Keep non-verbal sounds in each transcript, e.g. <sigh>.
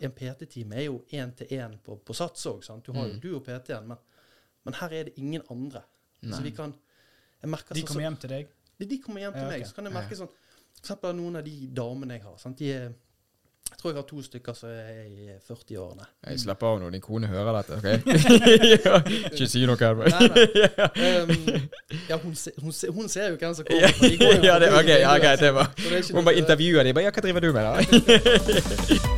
En PT-time er jo én til én på, på sats òg. Du har jo Mm. du og PT-en, men, men her er det ingen andre. Så vi kan jeg merker De sånn- kommer hjem til deg? de, de kommer hjem til Ja, meg, så kan jeg merke sånn For eksempel noen av de damene jeg har. Sant? De er, jeg tror jeg har to stykker som er i 40-årene. Jeg slapper av nå, din kone hører dette, OK? Ja, <laughs> Ikke si noe. Nei, nei. Um, ja, hun, se, hun, se, hun ser jo hvem som kommer. de går jo ja, det, okay, ja, okay. Det var. det Hun bare intervjuer dem. Ja, hva driver du med, da? <laughs>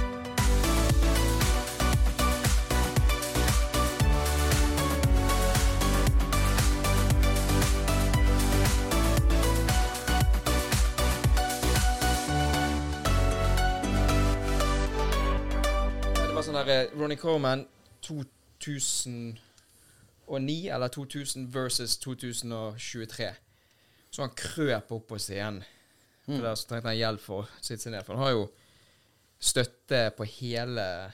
Ronny Coleman 2009 eller 2000 versus 2023. Så han krøp opp på scenen. Mm. der så trengte han hjelp for å sitte seg ned. For han har jo støtte på hele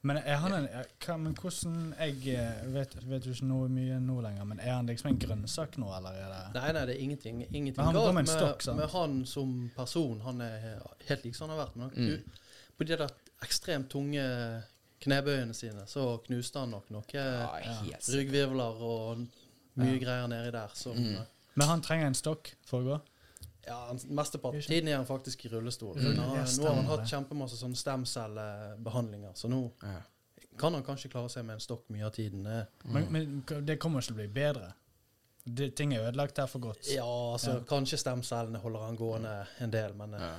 Men er han en hva, Men hvordan Jeg eh, vet, vet jo ikke noe mye nå lenger, men er han liksom en grønnsak nå, eller er det Nei, nei, det er ingenting, ingenting Men han går galt med stokk, med han som person. Han er helt lik som han har vært. Men han, Mm. på de der ekstremt tunge knebøyene sine, så knuste han nok noe Ja, ryggvirvler og mye greier nedi der. Som, Mm. Men han trenger en stokk for å gå? Ja, han- Mesteparten av tiden er han faktisk i rullestol. Mm. Nå, Ja, nå har han hatt kjempemasse sånne stemcellebehandlinger, så nå Ja. kan han kanskje klare seg med en stokk mye av tiden. Mm. Men, men det kommer ikke til å bli bedre. Det, ting er ødelagt her for godt. Ja, altså Ja. kanskje stemcellene holder han gående en del, men eh, Ja.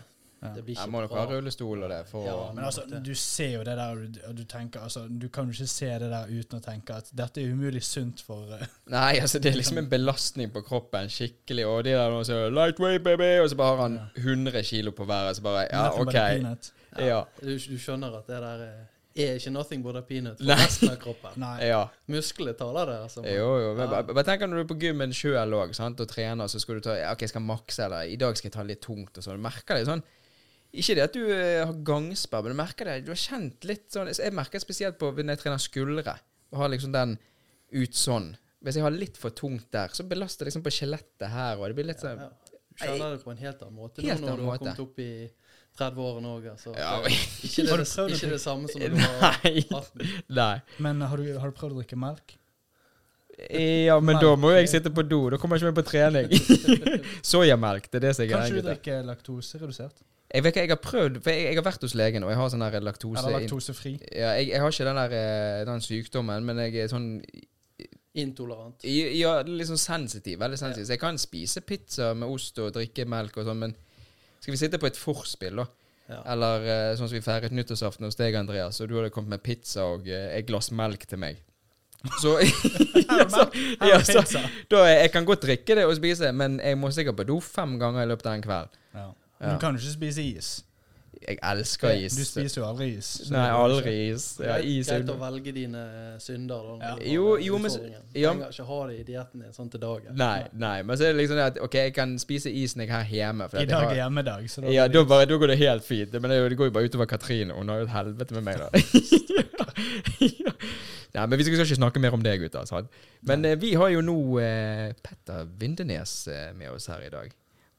Det blir Jeg må nok bra. ha rullestol og det for Ja, Men altså, du ser jo det der, og du, og du tenker altså, Du kan jo ikke se det der uten å tenke at dette er umulig sunt for eh, <laughs> Nei, altså det er liksom en belastning på kroppen, skikkelig. Og de der nå sier 'lightweight, baby', og så bare har han 100 kilo på hver, så bare Ja, nothing OK. a peanut. Ja. Du, du skjønner at det der eh, er ikke nothing but a peanut for Nei. resten av kroppen. <laughs> Nei. ja. Musklene taler det, altså. Jo, jo. Men bare, bare tenk når du er på gymmen sjøl òg og trener, så skal du ta ja, OK, jeg skal makse, eller i dag skal jeg ta litt tungt og sånn. Du merker det sånn Ikke det at du eh, har gangsperr, men du merker det. Du har kjent litt sånn Jeg merker spesielt på når jeg trener skuldre, og har liksom den ut sånn. Hvis jeg har litt for tungt der, så belaster det liksom på skjelettet her, og det blir litt sånn Ja. Du kjenner det på en helt annen måte Helt nå når du har kommet opp i 30-årene òg. Altså. Ja, Det- ikke, det, <laughs> Har ikke det samme som <laughs> du var Nei. 18. <laughs> Nei. Men har du, har du prøvd å drikke melk? Ja, men da må jo jeg sitte på do. Da kommer jeg ikke med på trening. Soyamelk, det er det som er Kanskje du drikker laktoseredusert? Jeg vet ikke, jeg har prøvd For jeg, jeg har vært hos legen, og jeg har sånn der laktose... Eller laktosefri? Ja, jeg, jeg har ikke den der eh, den sykdommen, men jeg er sånn Intolerant. Ja, litt sånn sensitiv. Veldig sensitiv. Så jeg kan spise pizza med ost og drikke melk og sånn, men skal vi sitte på et forspill, da? Ja. Eller eh, sånn som vi feiret nyttårsaften hos deg, Andreas, og du hadde kommet med pizza og eh, et glass melk til meg. Så, <laughs> ja, så, ja, så da, Jeg kan godt drikke det og spise, men jeg må sikkert på do fem ganger i løpet av en kveld. Ja. Ja. Men du kan jo ikke spise is. Jeg elsker is. Du spiser jo aldri is. Nei, aldri is. Ja, is Greit å velge dine eh, synder. Da, Ja. Jo, jo, men- ja. trenger ikke ha det i dietten din sånn til dagen. Nei, nei, men så er det liksom det at OK, jeg kan spise isen jeg har hjemme. for I dag har- er hjemmedag, så da Ja, da, bare, da går det helt fint. Men det, det går jo bare utover Katrine. Hun har jo et helvete med meg, da. <laughs> ja. Nei, men Vi skal ikke snakke mer om det, gutter. Sant? Men eh, vi har jo nå eh, Petter Vindenes eh, med oss her i dag.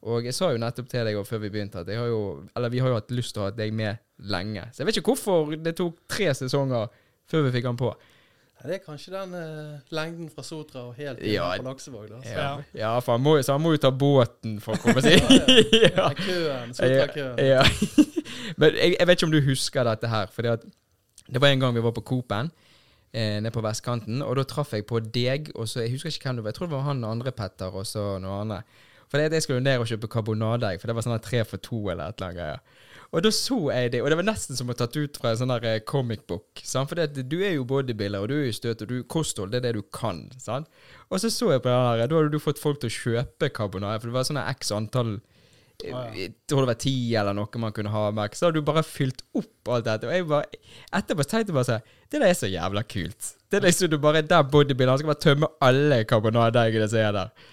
Og jeg sa jo nettopp til deg før vi begynte at har jo, eller vi har jo hatt lyst til å ha deg med lenge. Så jeg vet ikke hvorfor det tok tre sesonger før vi fikk han på. Nei, Det er kanskje den eh, lengden fra Sotra og helt inn Ja. på Laksevåg. Da. Ja, ja for han må, så han må jo ta båten for å komme seg <laughs> <laughs> ja. Køen, Sotra-køen. Ja. <laughs> Men jeg, jeg vet ikke om du husker dette her. For det var en gang vi var på Coop-en eh, nede på vestkanten, og da traff jeg på deg, og så, jeg husker ikke hvem det var. Jeg tror det var han andre Petter og så noen andre. For jeg skulle ned og kjøpe karbonadeegg, for det var sånn tre for to eller et eller annet greier. Og da så jeg det, og det var nesten som å tatt ut fra en sånn der eh, comic book. Sant? For det, du er jo bodybuilder, og du er jo støt, og du kosthold, det er det du kan. Sant? Og så så jeg på den her, da hadde du fått folk til å kjøpe karbonadeegg, for det var sånn x antall Ah, ja. jeg tror det var ti eller noe man kunne ha med. Så hadde du bare fylt opp alt dette. Og jeg bare, etterpå tenkte jeg bare sånn Det der er så jævla kult. Det er liksom du bare Der bodybuilder Han skal bare tømme alle karbonadeeggene som er der.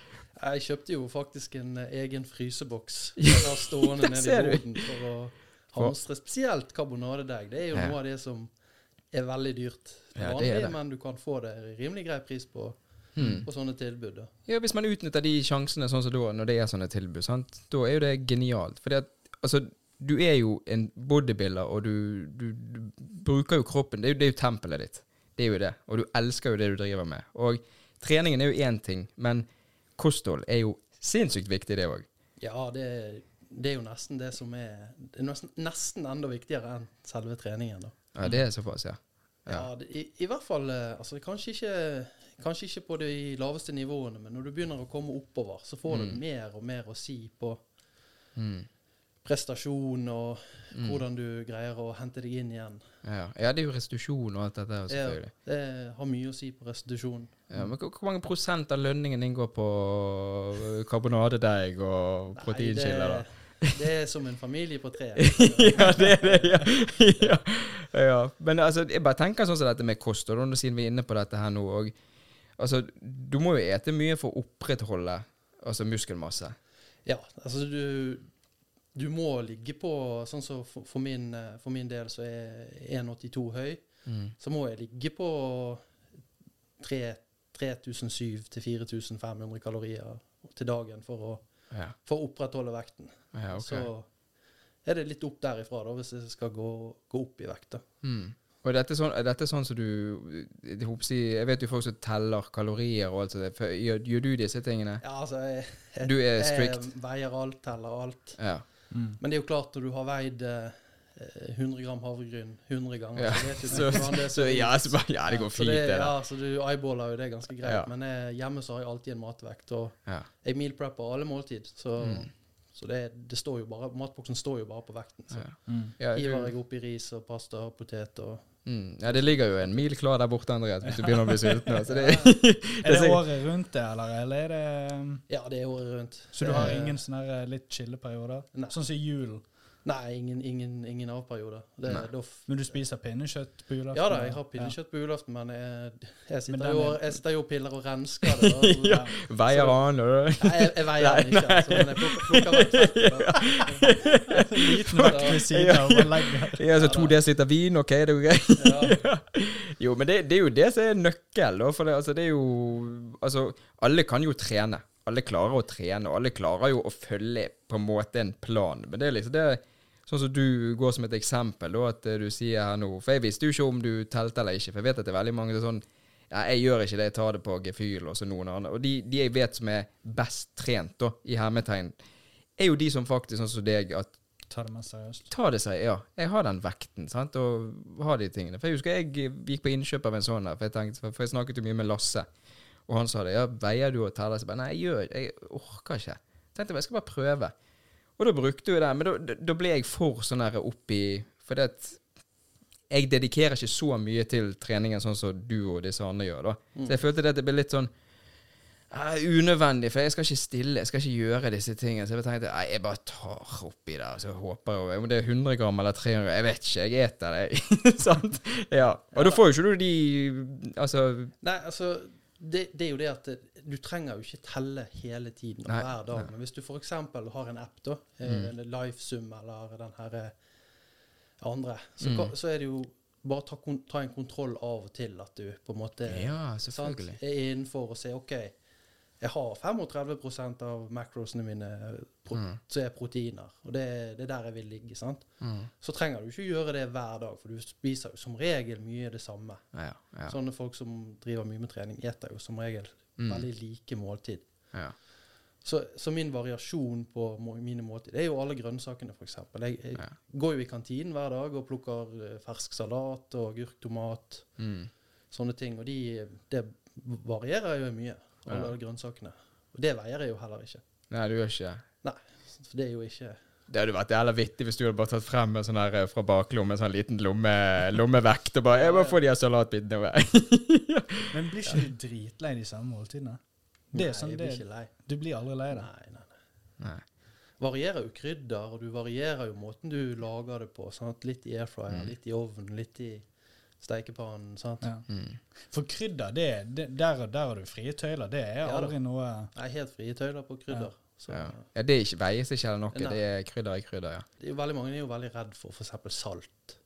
Jeg kjøpte jo faktisk en eh, egen fryseboks <laughs> jeg var stående nede i boden for å hamstre spesielt karbonadedeig. Det er jo Ja. noe av det som er veldig dyrt Ja, det er det. men du kan få det rimelig grei pris på, Hmm. på sånne tilbud. Da. Ja, Hvis man utnytter de sjansene sånn som da, når det er sånne tilbud, sant? da er jo det genialt. Fordi at, altså, du er jo en bodybuilder, og du, du, du bruker jo kroppen. Det er jo, det er jo tempelet ditt. Det er jo det. Og du elsker jo det du driver med. Og treningen er jo én ting, men kosthold er jo sinnssykt viktig, det òg. Ja, det, det er jo nesten det som er Det er nesten, nesten enda viktigere enn selve treningen. da. Ja, det er såpass, ja. Ja, det, i, i hvert fall eh, altså, kanskje, ikke, kanskje ikke på de laveste nivåene, men når du begynner å komme oppover, så får mm. du mer og mer å si på Mm. Prestasjon og Mm. hvordan du greier å hente deg inn igjen. Ja, ja, det er jo restitusjon og alt dette, her, Ja, selvfølgelig. det har mye å si på restitusjon. Ja, men hvor mange prosent av lønningen inngår på karbonadedeig og proteinkilder, da? det, er som en familie på tre. <laughs> ja, det er det, ja. ja. ja. Men altså, jeg bare tenker sånn som dette med kosthold, og nå siden vi er inne på dette her nå, òg. altså, du må jo ete mye for å opprettholde altså, muskelmasse. Ja, altså du, du må ligge på Sånn som for, for, min, eh, for min del så er 1,82 høy. Mm. Så må jeg ligge på 3700 til 4500 kalorier til dagen for å, Ja. for å opprettholde vekten. ja, okay. Så er det litt opp derifra, da, hvis jeg skal gå, gå opp i vekt. Mm. Og er dette sånn, er dette sånn som du jeg, vet jo folk som teller kalorier og alt sånt. Gjør, gjør du disse tingene? Ja, altså jeg, Du er strict. Jeg veier alt, teller alt. Ja. Mm. Men det er jo klart, når du har veid eh, 100 gram havregryn 100 ganger, Ja, så vet du <laughs> Så, hvordan det så, ser ut. ja, så, bare- ja, det går fint, det, Ja, så du eyeballer jo det ganske greit. Ja. Men jeg, hjemme så har jeg alltid en matvekt, og Ja. jeg meal prepper alle måltid. Så, Mm. så det, det står jo bare, matboksen står jo bare på vekten. Så Ja. Mm. Hiver jeg oppi ris og pasta og potet og mm, ja, det ligger jo en mil klar der borte, Andreas, hvis du begynner å bli sulten. nå, Så det, Er <laughs> det året rundt det, eller, eller er det um, Ja, det er året rundt. Så du har ingen sånne litt chille perioder? Sånn som julen. Nei, ingen, ingen, ingen avperioder. Det, da f- Men du spiser pinnekjøtt på julaften? ja da, jeg har Ja. pinnekjøtt på julaften, men jeg, jeg, sitter men jo, jeg sitter jo og piller og rensker det. <laughs> Ja. Veier han og Nei, jeg, jeg veier han ikke, altså, men jeg plukker, plukker vekk fettet. <laughs> Liten vekt ved siden av og legger. Ja, så to desiliter vin, OK, det er jo greit. <laughs> Jo, men det, det er jo det som er nøkkel, da. For det, altså, det er jo Altså, alle kan jo trene. Alle klarer å trene, og alle klarer jo å følge på en måte en plan. Men det er liksom det Sånn som du går som et eksempel, da, at eh, du sier her nå For jeg visste jo ikke om du telte eller ikke, for jeg vet at det er veldig mange som er sånn ja, jeg gjør ikke det, jeg tar det på gefühl og så noen andre. Og de, de jeg vet som er best trent, da, i hermetegn, er jo de som faktisk, sånn som deg, at Ta det mest seriøst. ta det seg, ja. Jeg har den vekten, sant, og har de tingene. For jeg husker jeg gikk på innkjøp av en sånn der, for jeg, tenkte, for jeg snakket jo mye med Lasse, og han sa det. Ja, veier du og teller? Så bare, nei, jeg gjør Jeg orker ikke. Tenkte jeg, jeg skal bare prøve. Og da brukte jeg det, men da, da, ble jeg for sånn der oppi For det at jeg dedikerer ikke så mye til treningen sånn som du og disse andre gjør, da. Så jeg følte det at det ble litt sånn uh, unødvendig, for jeg skal ikke stille, jeg skal ikke gjøre disse tingene. Så jeg tenkte nei, jeg bare tar oppi det, så håper jeg Om det er 100 gram eller 300 Jeg vet ikke, jeg eter det. <laughs> Sant? Ja. Og da får jo ikke du de Altså Nei, altså det, det er jo det at du trenger jo ikke telle hele tiden og Nei, hver dag. nei. Men hvis du f.eks. har en app, da, mm. LifeSum eller den her eh, andre, så, Mm. kan- så er det jo bare ta, ta en kontroll av og til at du på en måte Ja, sant, er innenfor og ser OK, jeg har 35% av macrosene mine pro, Mm. som er proteiner, og det, det er der jeg vil ligge. sant? Mm. Så trenger du ikke gjøre det hver dag, for du spiser jo som regel mye det samme. Ja, ja. Sånne folk som driver mye med trening, eter jo som regel Mm. veldig like måltid. ja. Så, så min variasjon på må, mine måltid det er jo alle grønnsakene, f.eks. Jeg, jeg Ja. går jo i kantinen hver dag og plukker eh, fersk salat og agurk, tomat, Mm. sånne ting. Og de, det varierer jo mye, alle Ja. grønnsakene. Og det veier jeg jo heller ikke. Nei, du gjør ikke det. Nei, for det er jo ikke Det hadde vært jævla vittig hvis du hadde bare tatt frem en sånn her eh, fra baklommen, en sånn liten lomme, lommevekt, og bare Jeg må få de her salatbitene over. <laughs> Men blir ikke du dritlei de samme måltidene? Det er Nei, sånn jeg det, blir ikke lei. Du blir aldri lei Nei, nei, nei. Nei. Varierer jo krydder, og du varierer jo måten du lager det på. Sant? Litt i airfryer, Mm. litt i ovnen, litt i steikepannen. sant? Ja. Mm. For krydder, det, det, der, der har du frie tøyler. Det er Ja da. aldri noe Jeg er helt frie tøyler på krydder. Så Ja. ja, det er ikke, veies ikke eller noe. Nei. Det er krydder i krydder, ja. det er jo veldig Mange er jo veldig redd for f.eks. salt.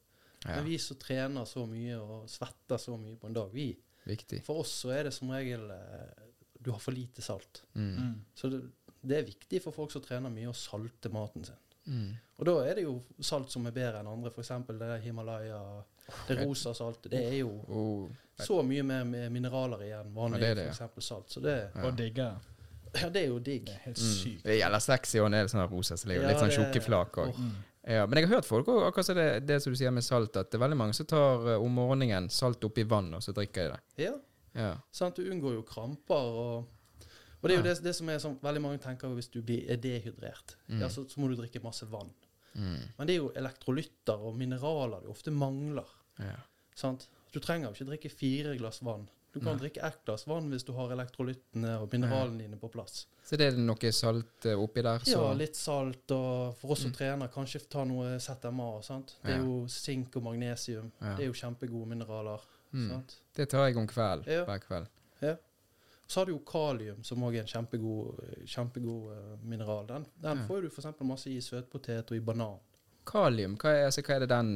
ja. Men vi som trener så mye og svetter så mye på en dag, vi, Viktig. for oss så er det som regel eh, Du har for lite salt. Mm. mm. Så det, det er viktig for folk som trener mye, å salte maten sin. Mm. Og da er det jo salt som er bedre enn andre, f.eks. det der Himalaya, det rosa saltet. Det er jo Oh. så mye mer mineraler i enn vanlig Ja, det det, ja. salt. Så det, Ja. Og digger. Ja, det er jo digg. Det er helt Mm. Det gjelder sexy, og det er sånn rosa, så det er jo Ja, litt sånn tjukke flak òg. Mm. Ja, men jeg har hørt folk også, akkurat som det, det som du sier med salt, at det er veldig mange som tar eh, om morgenen salt oppi vann, og så drikker de det. Ja, Ja. sant? Du unngår jo kramper og Og det er jo det, det som er sånn Veldig mange tenker hvis du blir, er dehydrert, Mm. ja, så, så må du drikke masse vann. Mm. Men det er jo elektrolytter og mineraler du ofte mangler. ja. Sant? Du trenger jo ikke drikke fire glass vann. Du kan drikke ett glass vann hvis du har elektrolyttene og mineralene dine på plass. Så det er noe salt eh, oppi der, så Ja, litt salt, og for oss som Mm. trener, kanskje ta noe ZMA. Sant? Det er Ja. jo sink og magnesium. Ja. Det er jo kjempegode mineraler. Mm. Det tar jeg om kveld, Ja. hver kveld. Så har du jo kalium, som òg er en kjempegod, kjempegod eh, mineral. Den, den Ja. får du f.eks. masse i søtpotet og i banan. Kalium, hva er, altså, hva er det den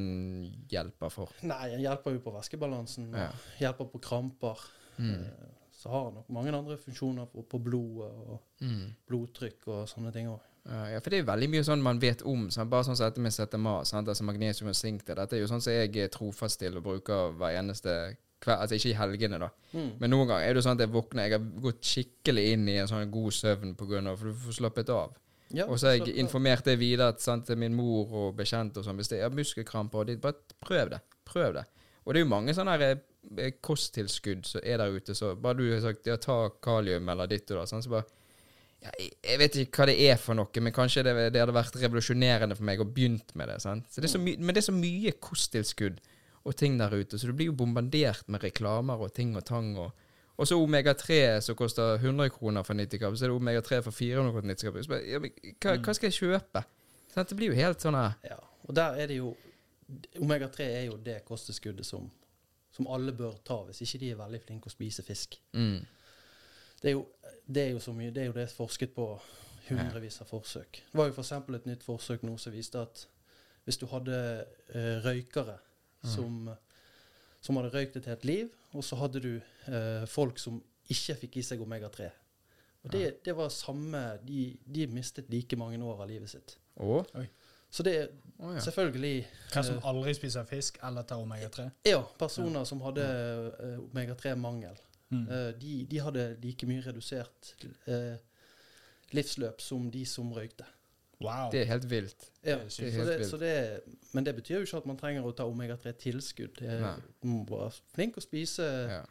hjelper for? Nei, den hjelper jo på væskebalansen. Ja. Hjelper på kramper. Mm. Eh, Så har den nok mange andre funksjoner på, på blodet og Mm. blodtrykk og sånne ting òg. Ja, for det er veldig mye sånn man vet om. Sant? Bare sånn som dette med ZMA, sant? altså magnesium og zink. det. Dette er jo sånn som jeg er trofast til og bruker hver eneste kveld. Altså ikke i helgene, da. Mm. Men noen ganger er det sånn at jeg våkner Jeg har gått skikkelig inn i en sånn god søvn på grunn av For du får slappet av. Ja, Og så har jeg informert det videre sant, til min mor og bekjente og sånn. Hvis det er muskelkramper og ditt, bare prøv det. Prøv det. Og det er jo mange sånne her, eh, kosttilskudd som er der ute, så bare du har sagt ja, ta kalium eller ditt og da, sånn, så bare ja, jeg- vet ikke hva det er for noe, men kanskje det, det hadde vært revolusjonerende for meg å begynt med det. Sant? Så det så men det er så mye kosttilskudd og ting der ute, så du blir jo bombardert med reklamer og ting og tang. og og så omega-3 som koster 100 kroner for 90 gram, så er det omega-3 for 400 kroner. 90 gram. Så Ja, men hva, hva skal jeg kjøpe? Sånn, Det blir jo helt sånn her Ja, og der er det jo Omega-3 er jo det kosteskuddet som, som alle bør ta, hvis ikke de er veldig flinke å spise fisk. mm, Det er jo, det er jo så mye Det er jo det forsket på hundrevis av forsøk. Det var jo f.eks. et nytt forsøk nå som viste at hvis du hadde uh, røykere som, som hadde røykt et helt liv, og så hadde du eh, folk som ikke fikk i seg omega-3. Og det, det var samme de, de mistet like mange år av livet sitt. Oh. Så det er oh, ja. selvfølgelig Hvem som eh, aldri spiser fisk eller tar omega-3. Ja, personer som hadde uh, omega-3-mangel. Mm. Uh, de, de hadde like mye redusert uh, livsløp som de som røykte. Wow. Det er helt vilt. Ja, Det er så helt det, vilt. så det, men det betyr jo ikke at man trenger å ta omega-3-tilskudd. Man må være flink å spise Ja.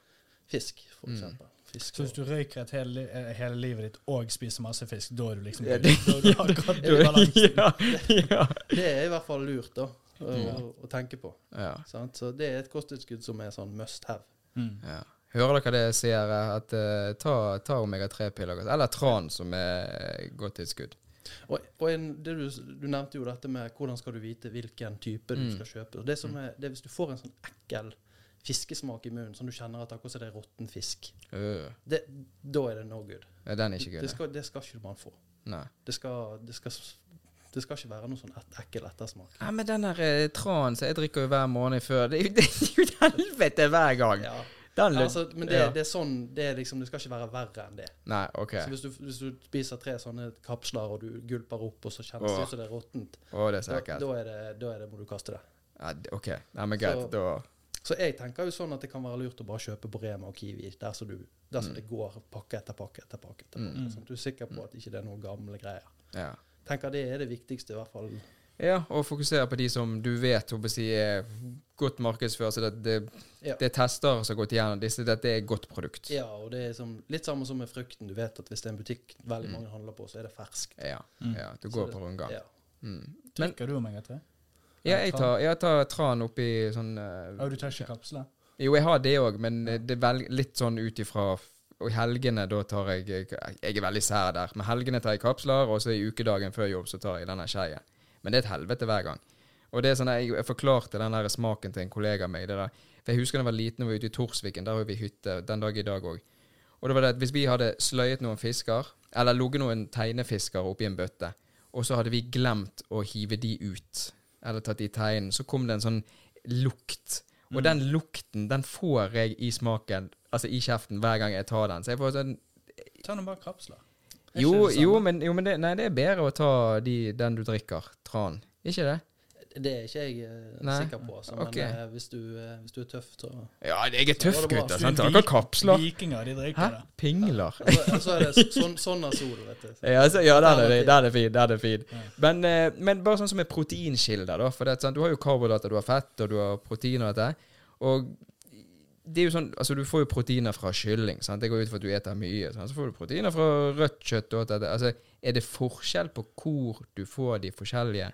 fisk, for Mm. eksempel. Fisk Så hvis du røyker et hele, eh, hele livet ditt og spiser masse fisk, da er du liksom Ja, det- da du <laughs> akkurat i <laughs> ja. Det er i hvert fall lurt da, å, Ja. å, tenke på. ja. Sant? Så det er et kosttilskudd som er sånn must have. Mm. ja. Hører dere det jeg sier? At uh, ta, ta omega-3-piller. Eller tran, som er godt tilskudd. Og, og en, det du, du nevnte jo dette med hvordan skal du vite hvilken type du Mm. skal kjøpe. Det som er, det er Hvis du får en sånn ekkel fiskesmak i munnen, sånn du kjenner at akkurat er det er råtten fisk, Øh. det, da er det no good. Ja, den er ikke Det skal, det skal ikke man få. Nei. Det skal, det skal, det skal ikke være noe sånn et, ekkel ettersmak. Ja, men den der eh, tranen som jeg drikker jo hver måned før, det er jo, det er jo helvete hver gang. Ja. Den, Altså, men det, ja. det er sånn det, er liksom, det skal ikke være verre enn det. Nei, OK. Så hvis du, hvis du spiser tre sånne kapsler, og du gulper opp, og så kjennes det ut som det er råttent, da, da, er det, da er det, må du kaste det. Ja, OK. Nei, men greit. Så- Da Så jeg tenker jo sånn at det kan være lurt å bare kjøpe på Rema og Kiwi, der som, Mm. det går pakke etter pakke etter pakke. etter pakke Mm. sånn at du er sikker på at ikke det er noen gamle greier. Ja. tenker det er det viktigste, i hvert fall. Ja, og fokusere på de som du vet håper jeg, si, er godt markedsført. Så det, det, Ja. det er tester som har gått igjennom disse. Dette er et godt produkt. Ja, og det er som, litt samme som med frukten. Du vet at hvis det er en butikk veldig Mm. mange handler på, så er det ferskt. Ja, Mm. ja du går det- på rundgang. Ja. Mm. Drikker du omega-3? ja, jeg tar, jeg tar tran oppi sånn uh, du tar ikke kapsler? Jo, jeg har det òg, men det er vel, litt sånn ut ifra Og i helgene, da tar jeg Jeg jeg er veldig sær der. Men helgene tar jeg kapsler, og så i ukedagen før jobb så tar jeg denne skeien. Men det er et helvete hver gang. Og det er sånn, Jeg, jeg forklarte den der smaken til en kollega av meg. Det der. For Jeg husker da jeg var liten og var ute i Torsviken. Der har vi hytte den dag i dag òg. Og det var det at hvis vi hadde sløyet noen fisker, eller ligget noen teinefisker oppi en bøtte, og så hadde vi glemt å hive de ut, eller tatt de i teinen, så kom det en sånn lukt. Og Mm. den lukten, den får jeg i smaken, altså i kjeften, hver gang jeg tar den. Så jeg får sånn Ta nå bare kapsler. Er Jo, jo, men, jo, men det, nei, det er bedre å ta de, den du drikker. Tran. Ikke det? Det er ikke jeg eh, Nei. sikker på, altså. Men Ok. eh, hvis, du, eh, hvis du er tøff, så Ja, jeg er tøff, det gutter. Du, Sant? Dere kapsler. Vikinger, de Hæ? drikker det. Pingler. Så, så er det sånn, sånn er sol, vet du. <laughs> Ja, så, ja der, er, det, der er det fint. Der er fin. Ja. Men, men bare sånn som med proteinkilder, da. For det, sånn, du har jo karbohydrater, du har fett, og du har protein og dette. Og det er jo sånn, altså Du får jo proteiner fra kylling. sant? Det går ut for at du eter mye. Sant? Så får du proteiner fra rødt kjøtt. og alt. Altså, Er det forskjell på hvor du får de forskjellige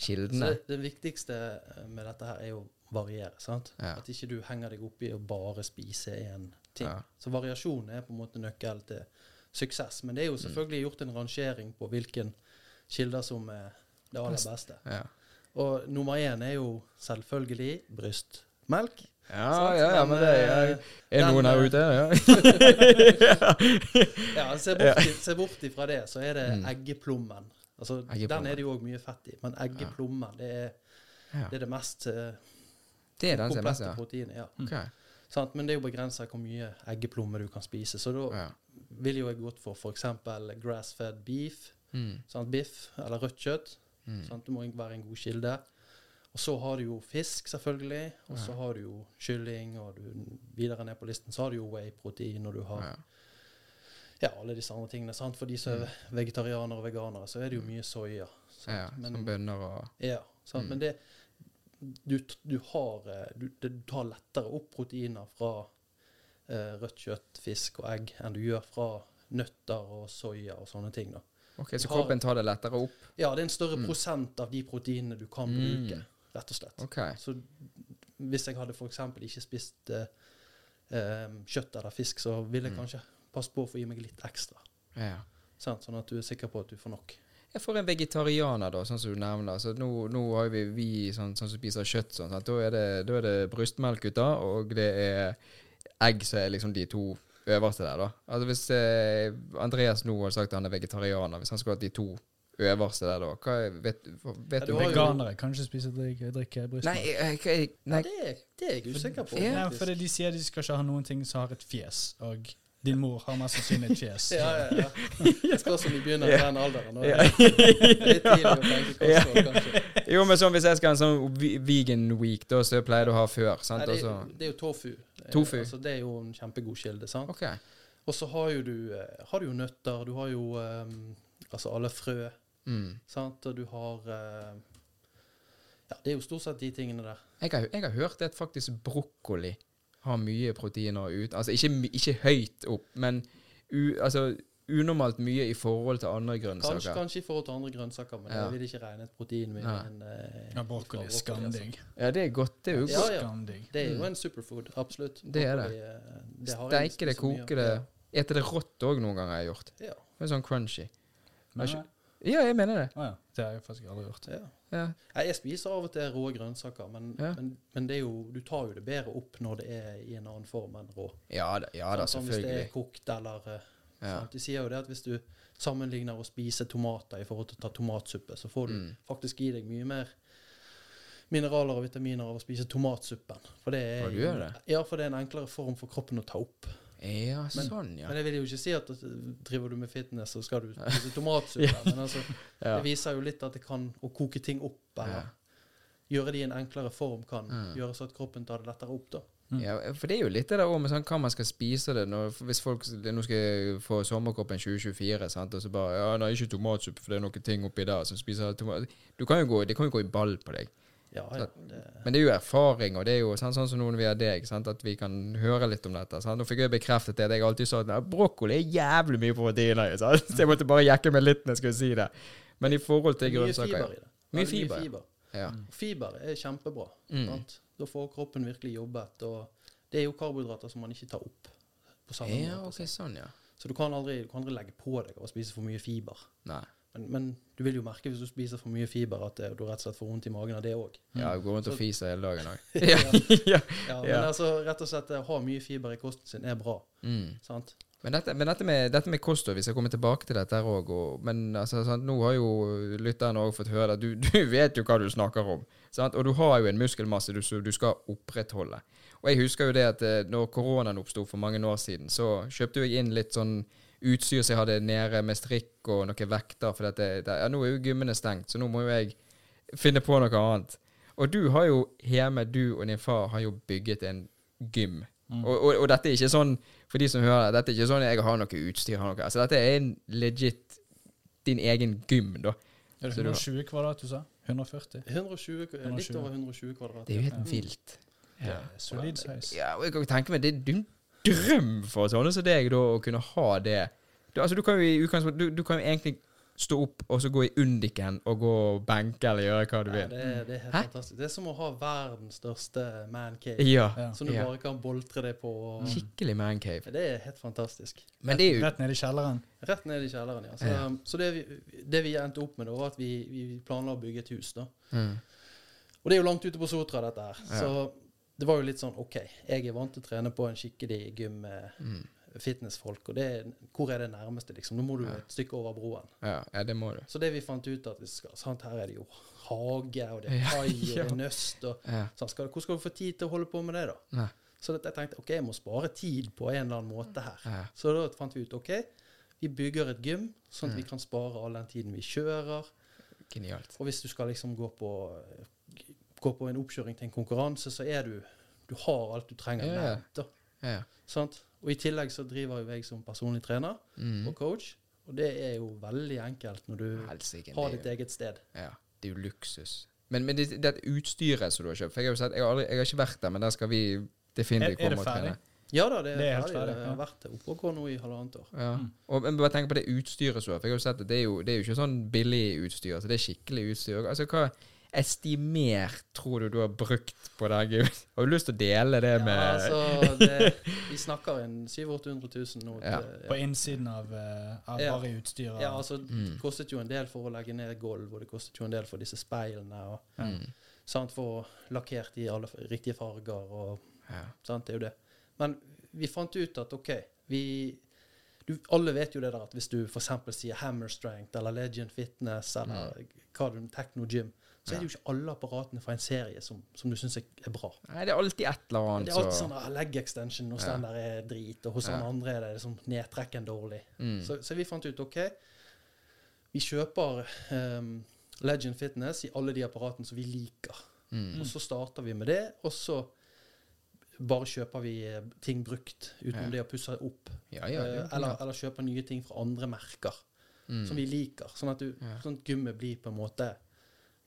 kildene? det, det viktigste eh, med dette her er jo å variere. sant? Ja. At ikke du henger deg opp i å bare spise én ting. Ja. Så variasjon er på en måte nøkkel til suksess. Men det er jo selvfølgelig gjort en rangering på hvilken kilder som er det aller beste. Ja. Og nummer én er jo selvfølgelig brystmelk. Ja, Sant? ja, ja, men det er, eh, er den, noen her eh, ute, ja. <laughs> Ja, se bort, se bort ifra det, så er det Mm. eggeplommen. Altså, Eggeplommen. Den er det jo òg mye fett i, men eggeplommen det er, det er det mest uh, Det er den er mest, komplette ja. proteinet. Ja. Okay. Sant? Men det er jo begrensa hvor mye eggeplomme du kan spise. Så da vil jo jeg gått for f.eks. grass-fed beef, Mm. sant? biff eller rødt kjøtt. Mm. Sant? Det må være en god kilde. Og så har du jo fisk, selvfølgelig. Og så har du jo kylling, og du, videre ned på listen så har du jo whey-protein, og du har Ja. ja, alle disse andre tingene. Sant? For de som er vegetarianere og veganere, så er det jo mye soya. sant? ja, Men- som bønner og Ja, sant? Mm. men det du, du har eh, du, det, du tar lettere opp proteiner fra eh, rødt kjøtt, fisk og egg enn du gjør fra nøtter og soya og sånne ting. da. Ok, Så kroppen tar det lettere opp? Ja, det er en større prosent av de proteinene du kan Mm. Rett og slett. Okay. Så hvis jeg hadde f.eks. ikke spist eh, eh, kjøtt eller fisk, så ville jeg Mm. kanskje passe på å få i meg litt ekstra. Ja. Sånn at du er sikker på at du får nok. Jeg får en vegetarianer, da, sånn som du nevner. Så nå, nå har vi, vi sånn, sånn som spiser kjøtt, sånn? Da, er det, da er det brystmelk ute, og det er egg som er liksom de to øverste der, da. Altså Hvis eh, Andreas nå har sagt at han er vegetarianer, hvis han skulle hatt de to øverste der, da hva er, Vet, vet Ja, du Veganere kan ikke spise drikke, drikke brystmelk. Nei, jeg, jeg, Nei, Ja, det, det er jeg usikker på. Ja, Nei, fordi de sier de skal ikke ha noen ting som har et fjes, og din mor har mest sannsynlig et fjes. <laughs> Ja, ja, ja. Det spørs om de begynner i den alderen. Nå. Ja. det er litt tidlig å tenke kosthold, <laughs> kanskje. <laughs> Jo, men sånn hvis jeg skal ha en sånn vegan week, da, så pleier du å ha før, sant? Nei, det, er, det er jo tofu. Eh, Tofu. Altså, det er jo en kjempegod kilde. sant? Okay. Og så har jo du eh, har du jo nøtter, du har jo um, altså alle frø, Mm. sant? og du har eh, Ja, det er jo stort sett de tingene der. Jeg har, jeg har hørt at faktisk brokkoli har mye proteiner ut. Altså ikke, ikke høyt opp, men u, altså, unormalt mye i forhold til andre grønnsaker. kanskje i forhold til andre grønnsaker, men Ja. jeg vil ikke regne et protein med ja. en eh, Ja, brokkoli er skandig. skamdigg. Ja, det er godt. Det er jo Ja, ja. Det er jo Mm. en superfood, absolutt. Det er det. Brokkoli, eh, det har Steike det, koke det. Ete det rått òg noen ganger jeg har gjort. Ja. Det er sånn crunchy. Men, Ja, jeg mener det. ja, det har jeg faktisk aldri gjort. ja. Ja. Jeg spiser av og til rå grønnsaker, men, Ja. men, men det er jo, du tar jo det bedre opp når det er i en annen form enn rå. Ja da, ja, da Sånn, Hvis det er kokt eller eh, Ja. sant? De sier jo det at hvis du sammenligner å spise tomater i forhold til å ta tomatsuppe, så får du Mm. faktisk i deg mye mer mineraler og vitaminer av å spise tomatsuppen. For det er, Ja, du gjør det? Ja, for det er en enklere form for kroppen å ta opp. Ja, sånn, ja. Men jeg vil jo ikke si at uh, driver du med fitness, så skal du <laughs> spise tomatsuppe. Men altså, <laughs> ja. det viser jo litt at det kan å koke ting opp, eller gjøre det i en enklere form, kan Mm. gjøre så at kroppen tar det lettere opp. da. Ja, for det er jo litt det der òg med sånn, hva man skal spise det når, Hvis folk nå skal jeg få sommerkroppen 2024, sant, og så bare Ja, nei, ikke tomatsuppe, for det er noen ting oppi der som spiser tomat Du kan jo gå, Det kan jo gå i ball på deg. Ja, ja, det, Men det er jo erfaring, og det er jo sånn, sånn som noen vi har deg, sant, at vi kan høre litt om dette. Sant? Nå fikk jeg bekreftet det jeg alltid sa at brokkoli er jævlig mye proteiner i. sant? <laughs> Så jeg måtte bare jekke meg litt når jeg skulle si det. Men i forhold til det er mye fiber i det. Mye fiber. ja. Fiber er kjempebra. Mm. Sant? Da får kroppen virkelig jobbet. Og det er jo karbohydrater som man ikke tar opp på samme ja, måte. ok, sånn, ja. Så du kan, aldri, du kan aldri legge på deg og spise for mye fiber. Nei. Men, men du vil jo merke hvis du spiser for mye fiber, at det, du rett og slett får vondt i magen av det òg. Ja, du går rundt og fiser hele dagen òg. <laughs> ja. <laughs> ja. Ja, men altså, rett og slett å ha mye fiber i kosten sin er bra. Mm. sant? Men dette, men dette med, dette med kosthold, vi skal komme tilbake til dette her òg. Men altså, sant, nå har jo lytteren òg fått høre at du, <laughs> du vet jo hva du snakker om. Sant? Og du har jo en muskelmasse du, du skal opprettholde. Og jeg husker jo det at eh, når koronaen oppsto for mange år siden, så kjøpte jeg inn litt sånn utstyr som jeg hadde nede med strikk og noen vekter. For dette, det, ja, nå er jo gymmene stengt, så nå må jo jeg finne på noe annet. Og du har jo hjemme, du og din far har jo bygget en gym. Mm. Og, og, og dette er ikke sånn, for de som hører, det, dette er ikke sånn jeg har noe utstyr. Har noe, altså Dette er en legit din egen gym, da. Er det Så du har- 120 kvadrat du sa? 140? 120, k- litt 120. over 120 kvadrat. Det er jo helt Ja. vilt. Ja. Ja, solid size. Ja, og jeg kan tenke meg, det er en drøm for sånne som deg da, å kunne ha det. Du, altså, du kan jo i utgangspunktet du, du kan jo egentlig stå opp og så gå i undiken og gå og benke eller gjøre hva du Ja, vil. det, det er helt Hæ? fantastisk. Det er som å ha verdens største mancave, Ja. Ja. som du Ja. bare kan boltre deg på. Og, Skikkelig mancave. Det er helt fantastisk. Men det er jo Rett ned i kjelleren. Rett ned i kjelleren, ja. Så, Ja. så det, vi, det vi endte opp med, da, var at vi, vi planla å bygge et hus. da. mm. Og det er jo langt ute på Sotra, dette her. Ja. Så det var jo litt sånn OK, jeg er vant til å trene på en skikkelig gym med Mm. fitnessfolk, og det, hvor er det nærmeste, liksom? Nå må du Ja. et stykke over broen. Ja, ja, det må du. Så det vi fant ut at vi skal, sant, her er det jo hage, og det er <laughs> kai, og det er nøst, og sant, skal, hvor skal du få tid til å holde på med det, da? Nei. Så det, jeg tenkte OK, jeg må spare tid på en eller annen måte her. Så da fant vi ut OK, vi bygger et gym, sånn at vi Mm. kan spare all den tiden vi kjører. Genialt. Og hvis du skal liksom gå på, gå på en oppkjøring til en konkurranse, så er du Du har alt du trenger Ja. Nett, da. Ja. Sant? Og i tillegg så driver jo jeg som personlig trener Mm. og coach, og det er jo veldig enkelt når du Helsingen, har ditt jo- eget sted. Ja, det er jo luksus. Men, men det, det utstyret som du har kjøpt For jeg har jo sett, jeg har, aldri, jeg har ikke vært der, men der skal vi definitivt det komme og trene. Ja da, det er, Det er helt ferdig. Jeg har vært oppe og går nå i halvannet år. Ja. Mm. Og, men bare tenk på det utstyret som du har. For jeg har jo sett at det er jo, det er jo ikke sånn billig utstyr. Altså det er skikkelig utstyr. Altså hva estimert tror du du har brukt på det Gud? Har du lyst til å dele det med Ja, altså, <laughs> det, vi snakker en 700 000-800 000 nå. Ja. til- På innsiden av, eh, av Ja. bare utstyret. Ja, altså, Mm. det kostet jo en del for å legge ned gulv, og det kostet jo en del for disse speilene, og mm. sant, få lakkert i alle riktige farger, og ja. sant, det er jo det. Men vi fant ut at OK, vi du, Alle vet jo det der at hvis du f.eks. sier Hammer Strength eller Legend Fitness eller hva du, Techno Gym, så er det jo ikke alle apparatene fra en serie som, som du syns er, bra. Nei, det er alltid et eller annet Det er alltid så- sånn ah, leg extension hos Ja. den der er drit, og hos Ja. den andre er det liksom nedtrekken dårlig. mm. Så, så vi fant ut OK, vi kjøper um, Legend Fitness i alle de apparatene som vi liker. mm. Og så starter vi med det, og så bare kjøper vi eh, ting brukt utenom Ja. det å pusse opp. Ja, ja. Eh, eller, eller kjøper nye ting fra andre merker Mm. som vi liker. Sånn at, du, sånn at gymmet blir på en måte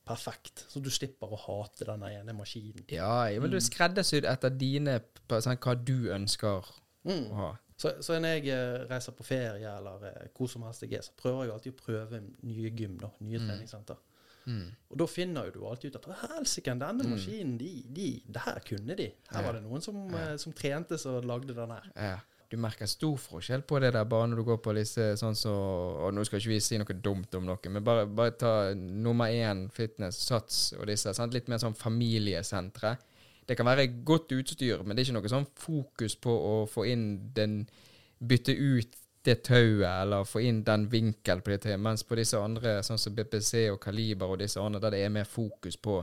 perfekt. Så du slipper å hate den ene maskinen. Ja, ja, men du er skreddersydd etter dine på, sånn, hva du ønsker å Mm. ha. Så, så når jeg eh, reiser på ferie eller eh, hvor som helst jeg er, så prøver jeg alltid å prøve nye gym, da, nye Mm. treningssenter. Mm. Og da finner jo du alltid ut at «Å, helsike, denne Mm. maskinen, de, de, det her kunne de. Her Ja. var det noen som, Ja. eh, som trente som lagde den her. Ja. Du merker stor forskjell på det der bare når du går på disse sånn så Og nå skal ikke vi si noe dumt om noe, men bare, bare ta nummer én fitness, Sats og disse. Sant? Litt mer sånn familiesentre. Det kan være godt utstyr, men det er ikke noe sånn fokus på å få inn den Bytte ut det tauet, eller få inn den vinkel på det tauet. Mens på disse andre, sånn som BPC og Kaliber og disse andre, der det er mer fokus på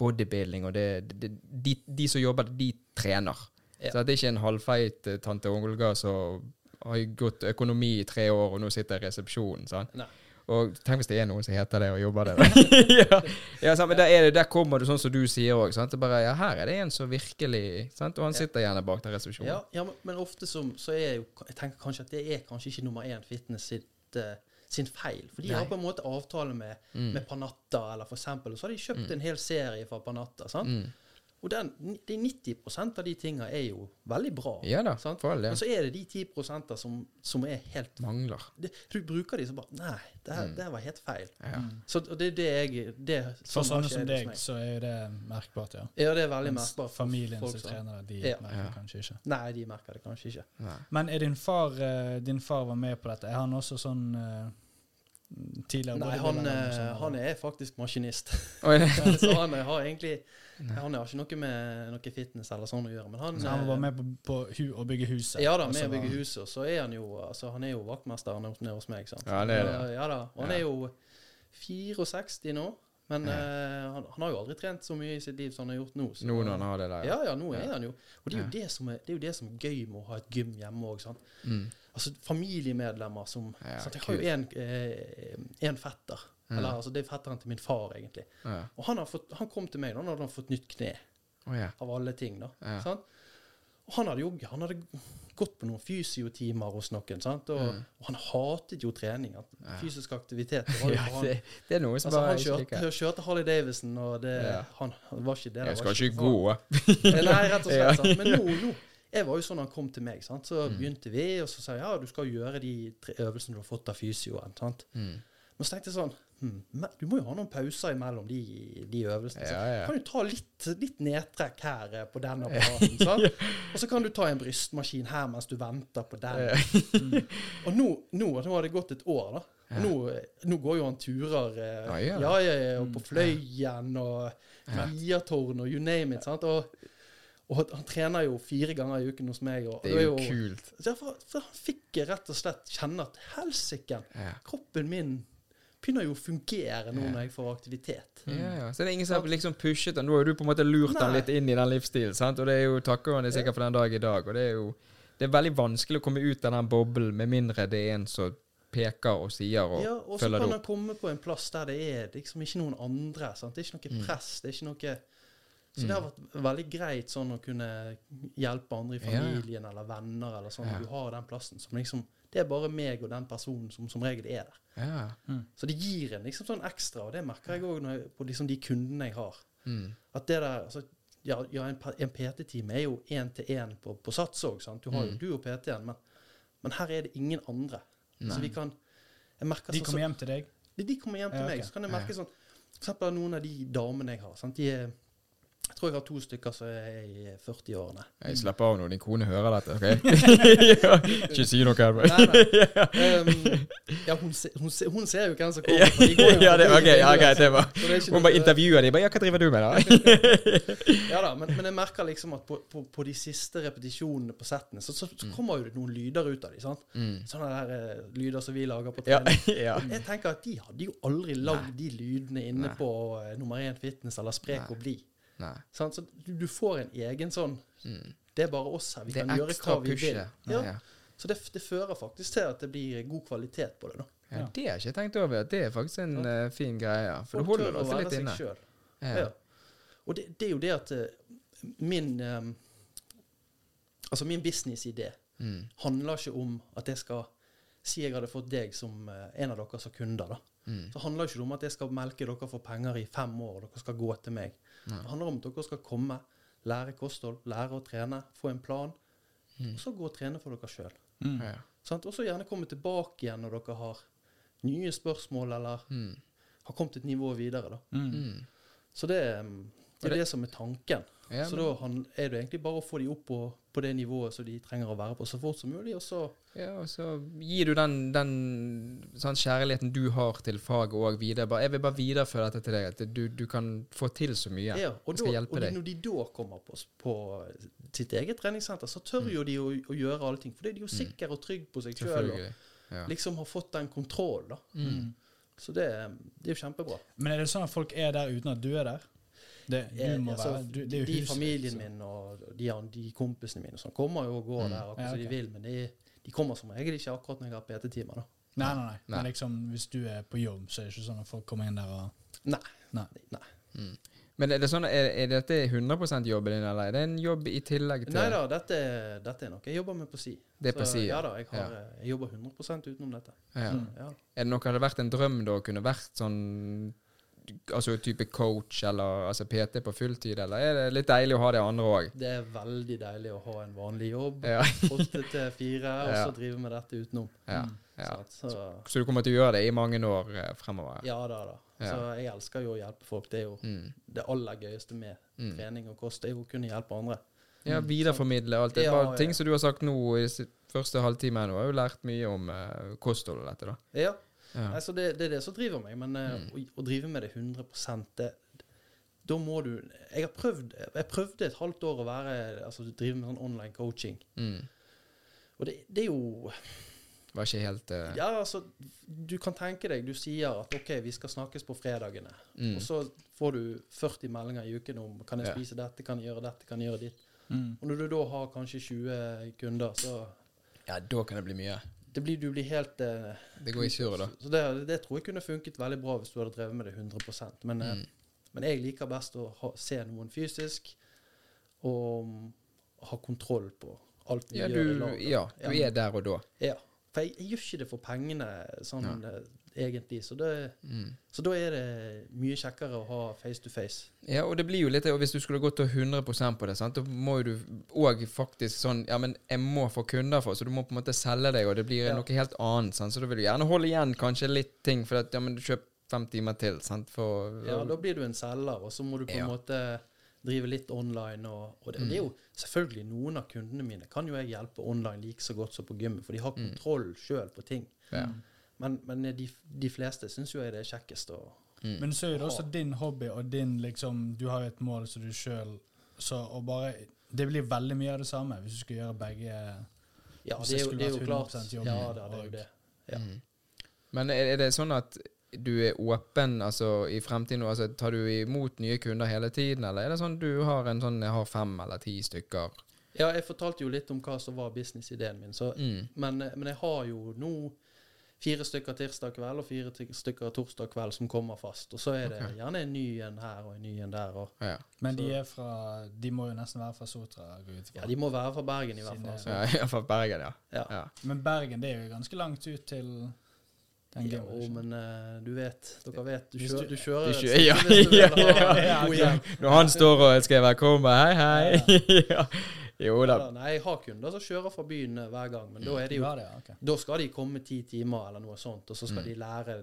bodybuilding, og det, det, de, de som jobber, de trener. Ja. Så at det ikke er en halvfeit eh, tante Olga som har gått økonomi i tre år, og nå sitter i resepsjonen. sant? Nei. Og tenk hvis det er noen som heter det og jobber der. <laughs> <laughs> ja, ja sant? Men der, er det, der kommer du sånn som du sier òg. Ja, her er det en som virkelig sant? Og han sitter gjerne bak den resepsjonen. Ja, ja men, men ofte som, så er jo Jeg tenker kanskje at det er kanskje ikke nummer én fitness sitt, uh, sin feil. For de Nei. har på en måte avtale med, Mm. med Panatta, eller for eksempel. Og så har de kjøpt en hel serie fra Panatta. sant? Mm. Og den, de 90% av de tinga er jo veldig bra. Ja da, sant? for all Men så er det de 10% som, som er helt Mangler. det, Du bruker de som bare Nei, det her, Mm. det her var helt feil. Ja. Mm. Så det er det jeg det, For sånn sånne som deg, så er det merkbart, ja. Ja, det er veldig Mens merkbart. Familien som trener det, de Ja. merker Ja. kanskje ikke. Nei, de merker det kanskje ikke. Nei. Men er din far eh, Din far var med på dette? Er han også sånn eh, tidligere Nei, han, eh, han er faktisk maskinist. <laughs> Så han har egentlig Han har ikke noe med noe fitness eller sånn å gjøre. Men han, Så han eh, var med på, på hu å bygge huset? Ja da, med å bygge huset. Så er han jo altså, Han er jo vaktmester nede hos meg. sant? Ja, det er det. Ja, ja da. Og han er jo 64 nå. Men Ja. uh, han, han har jo aldri trent så mye i sitt liv som han har gjort nå. så- Nå når han har det der. Ja, ja, nå er Ja. han jo Og det er jo, Ja. det, som er, det er jo det som er gøy med å ha et gym hjemme òg. Mm. Altså familiemedlemmer som Ja, sant? Jeg har jo en, eh, en fetter. Mm. Eller altså, det er fetteren til min far, egentlig. Ja. Og han, har fått, han kom til meg da han hadde fått nytt kne, Oh, ja. av alle ting. da Ja. sant? Og han hadde jo han hadde gått på noen fysiotimer hos noen. sant? Og, Mm. og han hatet jo trening. Fysisk aktivitet det <laughs> det, det er noe som Altså, bare han kjørte, kjørte Harley Davidson, og det, Ja. han, var ikke det. Jeg skal ikke gå. <laughs> Nei, rett og slett. <laughs> sant? Men nå, nå Jeg var jo sånn han kom til meg. sant? Så Mm. begynte vi, og så sa jeg ja, du skal gjøre de tre øvelsene du har fått av fysioen. sant? Mm. Men så tenkte jeg sånn men du må jo ha noen pauser imellom de, de øvelsene. Ja, ja. kan du ta litt, litt nedtrekk her eh, på den <laughs> apparaten. Og så kan du ta en brystmaskin her mens du venter på den. mm. <laughs> Og nå, nå, nå har det gått et år, da. Nå, nå går jo han turer eh, Ja, og på Fløyen og Ja. Liatårn og you name it. sant? Og, og han trener jo fire ganger i uken hos meg. Det er jo kult. Ja, for, han fikk rett og slett kjenne at helsike, kroppen min begynner jo å fungere nå Ja. når jeg får aktivitet. Ja, ja. Så det er ingen som har liksom pushet den. Nå har du på en måte lurt den litt inn i den livsstilen, sant? og det er jo takker han sikkert for den dag i dag. Og det er jo det er veldig vanskelig å komme ut av den boblen med mindre det er en som peker og sier og Ja, og så kan det han komme på en plass der det er liksom ikke noen andre. Sant? Det er ikke noe Mm. press. det er ikke noe... Så det har vært veldig greit sånn å kunne hjelpe andre i familien ja. eller venner eller sånn. Ja. Du har den plassen som liksom Det er bare meg og den personen som som regel er der. Ja. Så det gir en liksom sånn ekstra, og det merker jeg òg på liksom de kundene jeg har. Mm. At det der altså, Ja, ja en, en PT-time er jo én til én på, på sats òg. Du har jo Mm. du og PT-en, men, men her er det ingen andre. Nei. Så vi kan jeg merker De sånn- kommer hjem til deg? de, de kommer hjem til Ja, meg, så kan jeg merke sånn For eksempel noen av de damene jeg har. Sant? De er, jeg tror jeg har to stykker som er i 40-årene. Jeg slapper av når din kone hører dette, OK? ja. <laughs> <laughs> Ikke si noe her. Nei, nei. <laughs> Um, ja, hun, se, hun, se, hun ser jo hvem som kommer. de går ja, det, forbi ok, ja, greit. Det var. Hun bare intervjuer dem. Ja, hva driver du med, da? Ja da, men, men jeg merker liksom at på, på, på de siste repetisjonene på settene, så, så, så kommer jo det noen lyder ut av dem. sant? Mm. Sånne der uh, lyder som vi lager på trening. ja. Jeg tenker at de hadde jo aldri lagd de lydene inne Nei. på uh, nummer én fitness eller Sprek og blid. Nei. Så du, du får en egen sånn Mm. Det er bare oss her. Vi Det kan gjøre hva vi vil. Ja. Ja. Så det, det fører faktisk til at det blir god kvalitet på det. da. Ja, det har jeg ikke tenkt over. Det er faktisk en uh, fin greie. ja. For Folk du holder å også være litt seg inne. selv. Ja. Ja. Og det, det er jo det at uh, min um, Altså min businessidé Mm. handler ikke om at jeg skal Si jeg hadde fått deg som uh, en av dere som kunder, da. Mm. Så handler det ikke om at jeg skal melke dere for penger i fem år, og dere skal gå til meg. Nei. Det handler om at dere skal komme, lære kosthold, lære å trene, få en plan, Mm. og så gå og trene for dere sjøl. Mm. Ja. Og så gjerne komme tilbake igjen når dere har nye spørsmål, eller Mm. har kommet et nivå videre. da. Så det, det er det- det som er tanken. Ja, så men- da han, er det egentlig bare å få de opp på, på det nivået som de trenger å være på så fort som mulig, og så Ja, og så gir du den, den sånn kjærligheten du har til faget òg videre. Bare, jeg vil bare videreføre dette til deg, at du, du kan få til så mye. Ja, og, skal da, hjelpe og de, når de da kommer på, på sitt eget treningssenter, så tør Mm. jo de å, å gjøre alle ting. For det er de jo sikre og trygge på seg sjøl, og Ja. liksom har fått den kontrollen, da. Mm. Så det, det er jo kjempebra. Men er det sånn at folk er der uten at du er der? Det, du må altså, være, du, det er jo de huset, familien min og de, de kompisene mine som kommer jo og går Mm. der akkurat Ja, som de vil, men de, de kommer som regel ikke akkurat når jeg har PT-timer. Nei, nei, nei. Nei. Men liksom, hvis du er på jobb, så er det ikke sånn at folk kommer inn der og Nei. Nei. Nei. Mm. Men er det sånn, er, er dette 100 jobben din, eller er det en jobb i tillegg til Nei da, dette, dette er noe jeg jobber med på si. Det er på si, ja. ja. da, jeg, har, ja. jeg jobber 100 utenom dette. Ja. Så, Ja. Er det noe hadde vært en drøm da å kunne vært sånn Altså type coach eller altså PT på fulltid, eller er det litt deilig å ha det andre òg? Det er veldig deilig å ha en vanlig jobb, <laughs> åtte til fire, og så drive med dette utenom. Ja, Mm. ja. Så, Så, Så du kommer til å gjøre det i mange år eh, fremover? ja da, da. Så jeg elsker jo å hjelpe folk. Det er jo Mm. det aller gøyeste med Mm. trening og kost, det er jo å kunne hjelpe andre. Ja, videreformidle alt det. Ja, Bare ting som du har sagt nå i første halvtime nå, har jo lært mye om uh, kosthold og dette, da. Ja, Ja. Nei, så det, det er det som driver meg. Men eh, Mm. å, å drive med det 100 det, Da må du Jeg har prøvd Jeg prøvde et halvt år å være Altså drive med sånn online coaching. Mm. Og det, det er jo Var ikke helt uh... Ja, altså, du kan tenke deg, du sier at OK, vi skal snakkes på fredagene. mm. Og så får du 40 meldinger i uken om kan jeg Ja. spise dette, kan jeg gjøre dette, kan jeg gjøre ditt. Mm. Og når du da har kanskje 20 kunder, så Ja, da kan det bli mye. Det blir, du blir helt eh, Det går i surr, da. Så det, det tror jeg kunne funket veldig bra hvis du hadde drevet med det 100% Men, eh, Mm. men jeg liker best å ha, se noen fysisk og ha kontroll på alt vi Ja, gjør du, ja, du er der og da. Ja. For jeg, jeg gjør ikke det for pengene sånn eh, egentlig. Så, det, Mm. så da er det mye kjekkere å ha face to face. Ja, og det blir jo litt Og hvis du skulle gått til 100% på det, sant, da må jo du òg faktisk sånn Ja, men jeg må få kunder for, så du må på en måte selge deg, og det blir Ja. noe helt annet. Sant? Så da vil du gjerne holde igjen kanskje litt ting, for at ja, men du kjøper fem timer til, sant, for Ja, da blir du en selger, og så må du på en Ja. måte drive litt online. Og, og, det, og det er jo selvfølgelig noen av kundene mine kan jo jeg hjelpe online like så godt som på gymmet, for de har kontroll sjøl på ting. Ja. Men, men de, de fleste syns jo det er kjekkest å Mm. Men så er det også din hobby, og din liksom Du har jo et mål som du sjøl Så å bare Det blir veldig mye av det samme hvis du skal gjøre begge Ja, det er det jo, det er jo klart. jobb, Ja da, det er jo det. Ja. Mm. Men er, er det sånn at du er åpen altså, i fremtiden? Altså, tar du imot nye kunder hele tiden, eller er det sånn du har en sånn Jeg har fem eller ti stykker? ja, jeg fortalte jo litt om hva som var businessideen min, så, Mm. men, men jeg har jo nå fire stykker tirsdag kveld og fire stykker torsdag kveld som kommer fast. Og så er det okay. gjerne en ny en her og en ny en der. Og, Ja. Men de er fra De må jo nesten være fra Sotra, ja, de må være fra Bergen i hvert fall. Ja, <laughs> ja, fra Bergen, ja. Ja. ja. Men Bergen, det er jo ganske langt ut til den Ja, jo, ikke? men uh, du vet, dere vet, du kjører, du- kjører Du kjører- ja, ja, ja, ja. Når han står og skal velkommen, hei, hei. ja. <laughs> Jo da. Nei, jeg har kunder som kjører fra byen eh, hver gang, men da er det jo ja. Da skal de komme ti timer eller noe sånt, og så skal Mm. de lære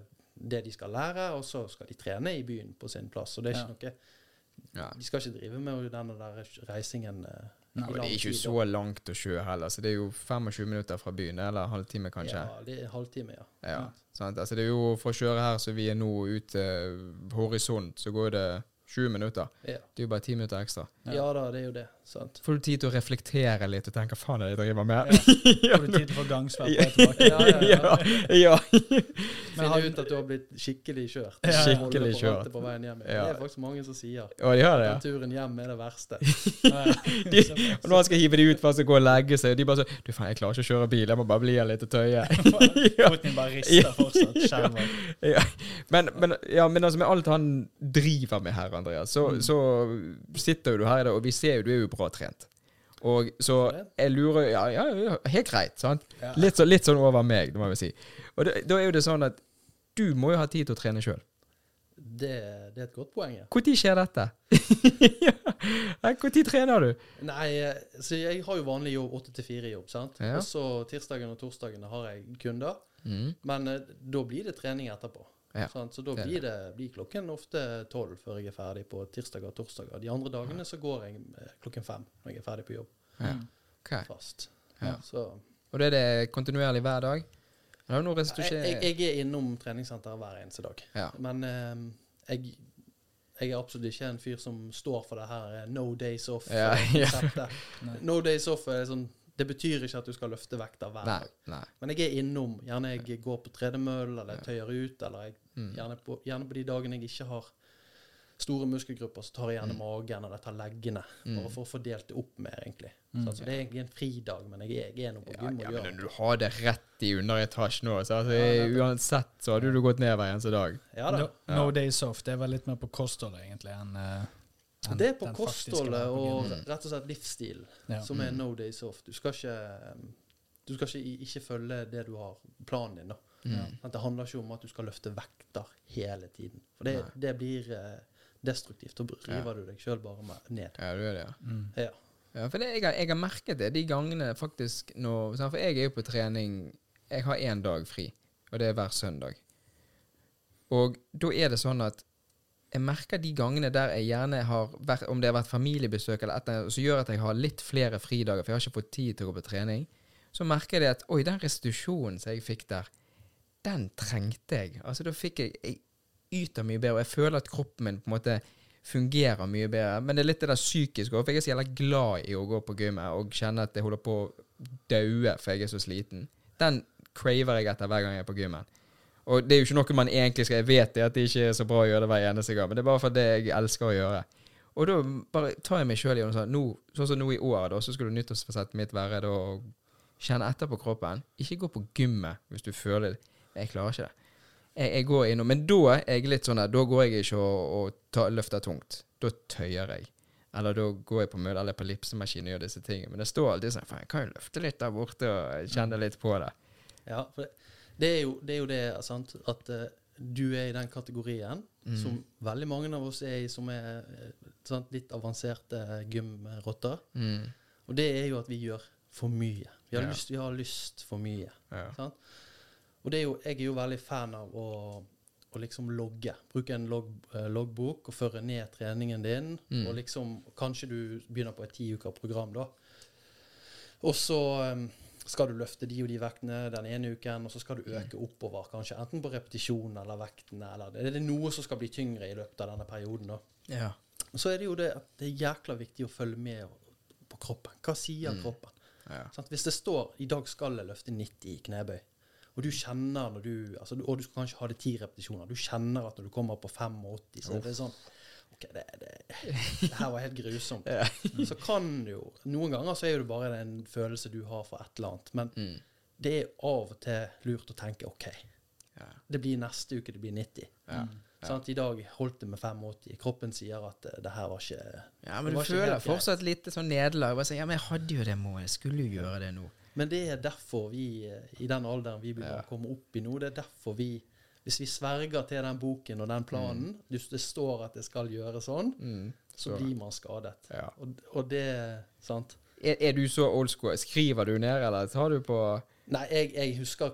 det de skal lære, og så skal de trene i byen på sin plass. Og det er ikke noe De skal ikke drive med denne der reisingen eh, Nei, Og det er ikke så langt å kjøre heller, så det er jo 25 minutter fra byen, eller halvtime kanskje. Ja, det er halvtime, ja. Ja, sant? Altså det er jo For å kjøre her så vi er nå ut til horisont, så går det 20 minutter. Ja. Det er jo bare ti minutter ekstra. Ja. ja da, det er jo det. Sant. Får du tid til å reflektere litt og tenke 'hva faen er det jeg driver med'? <laughs> Får du tid til å få gangsverk tilbake? Ja, ja, ja. ja. <laughs> Finne har- ut at du har blitt skikkelig kjørt. Ja, ja. Skikkelig kjørt. På veien hjem. Ja. Det er faktisk mange som sier Og de har det, ja. den turen hjem er det verste. <laughs> De, og når han skal hive de ut for å gå og legge seg, og de bare så 'Du faen, jeg klarer ikke å kjøre bil, jeg må bare bli her litt og tøye'. ja. Foten bare rister fortsatt. Skjelver. ja. Men, men, ja, men altså med alt han driver med her, Andreas, så, Mm. så sitter jo du her i dag, og vi ser jo du er jo bra trent. Og så jeg lurer Ja, ja, ja helt greit, sant? Ja. Litt, så, litt sånn over meg, det må jeg si. Og da, da er jo det sånn at du må jo ha tid til å trene sjøl. Det, det er et godt poeng. ja. Når skjer dette? <laughs> Når trener du? Nei, eh, så jeg har jo vanlig jobb, 8 til 4-jobb, sant. Ja. Og så tirsdagen og torsdagen har jeg kunder. Mm. Men eh, da blir det trening etterpå. Ja, sant? Så da blir, det, blir klokken ofte tolv før jeg er ferdig på tirsdager og torsdager. De andre dagene så går jeg eh, klokken fem når jeg er ferdig på jobb. Ja. Okay. Fast. Ja. Så Og det er det kontinuerlig hver dag? Jeg, jeg, jeg er innom treningssenteret hver eneste dag. Ja. Men eh, jeg, jeg er absolutt ikke en fyr som står for det her eh, no days off-konseptet. <laughs> no days off er sånn Det betyr ikke at du skal løfte vekter hver dag. nei. Men jeg er innom. Gjerne jeg går på tredemøll, eller jeg tøyer ut, eller jeg, Mm. gjerne, på, gjerne på de dagene jeg ikke har store muskelgrupper, så tar jeg gjerne magen eller tar leggene. Mm. Bare for å få delt det opp mer, egentlig. Mm. Så, altså, det er egentlig en fridag, men jeg, er- jeg er nå på Ja, gym og ja, gjør men du har det rett i underetasjen òg, så altså, Ja, uansett så hadde du gått ned hver eneste dag. Ja da. No, no days off. Det var litt mer på kostholdet, egentlig, enn eh, enn Det er på kostholdet og rett og slett livsstil Ja. som er Mm. no days off. Du skal ikke du skal ikke, ikke følge det du har planen din. da. Mm. Det handler ikke om at du skal løfte vekter hele tiden. For det, det blir eh, destruktivt. Da river du deg sjøl bare ned. Ja, du gjør det, ja. Mm. Ja. Ja, for det, jeg, har, jeg har merket det de gangene faktisk når For jeg er jo på trening Jeg har én dag fri, og det er hver søndag. Og da er det sånn at jeg merker de gangene der jeg gjerne har vært Om det har vært familiebesøk eller et som gjør at jeg har litt flere fridager, for jeg har ikke fått tid til å gå på trening, så merker jeg at Oi, den restitusjonen som jeg fikk der, den trengte jeg. Altså, da fikk jeg Jeg yter mye bedre, og jeg føler at kroppen min på en måte fungerer mye bedre. Men det er litt det der psykiske òg, for jeg er så jævla glad i å gå på gymmet og kjenne at jeg holder på å daue for jeg er så sliten. Den craver jeg etter hver gang jeg er på gymmen. Og det er jo ikke noe man egentlig skal Jeg vet det at det ikke er så bra å gjøre det hver eneste gang, men det er bare fordi jeg elsker å gjøre. Og da bare tar jeg meg sjøl i og sånn Sånn som nå i år, da, så skulle nyttårsforsettet mitt være da å kjenne etter på kroppen. Ikke gå på gymmet hvis du føler Jeg klarer ikke det. Jeg, jeg går inn og Men da er jeg litt sånn der, da går jeg ikke og, og ta, løfter tungt. Da tøyer jeg. Eller da går jeg på møte eller på lipsemaskin og gjør disse tingene. Men det står alltid sånn Faen, jeg kan jo løfte litt der borte og kjenne litt på det. Ja, for det, er, jo, det er jo det sant? at uh, du er i den kategorien Mm. som veldig mange av oss er i, som er eh, sant? litt avanserte gymrotter. Mm. Og det er jo at vi gjør for mye. Vi har, Ja. lyst, vi har lyst for mye. Ja. Sant? Og det er jo, jeg er jo veldig fan av å, å liksom logge. Bruke en log, eh, loggbok og føre ned treningen din. Mm. Og liksom, kanskje du begynner på et ti uker program da. Og så em, skal du løfte de og de vektene den ene uken, og så skal du øke oppover. Kanskje enten på repetisjon eller vektene, eller det, det er noe som skal bli tyngre i løpet av denne perioden. da. Ja. Så er det jo det at det er jækla viktig å følge med på kroppen. Hva sier Mm. kroppen? Ja. Sånn, Hvis det står 'i dag skal jeg løfte 90 i knebøy', og du kjenner når du altså, Og du skal kanskje ha det ti repetisjoner. Du kjenner at når du kommer på 85, så er det sånn det, det, det her var helt grusomt. <laughs> Så kan jo Noen ganger så er det bare en følelse du har for et eller annet. Men Mm. det er av og til lurt å tenke OK, Ja. det blir neste uke det blir 90. Ja. Sant? I dag holdt det med 85. Kroppen sier at eh, det her var ikke ja, men du føler fortsatt litt sånn nederlag. Sånn, Ja, men jeg hadde jo det målet. Jeg skulle jo gjøre det nå. Men det er derfor vi, eh, i den alderen vi begynner Ja. å komme opp i nå, det er derfor vi Hvis vi sverger til den boken og den planen, hvis det står at det skal gjøre sånn, Mm. så Så- blir man skadet. Ja. Og, og det Sant? Er, er du så old school? Skriver du ned, eller tar du på Nei, jeg, jeg husker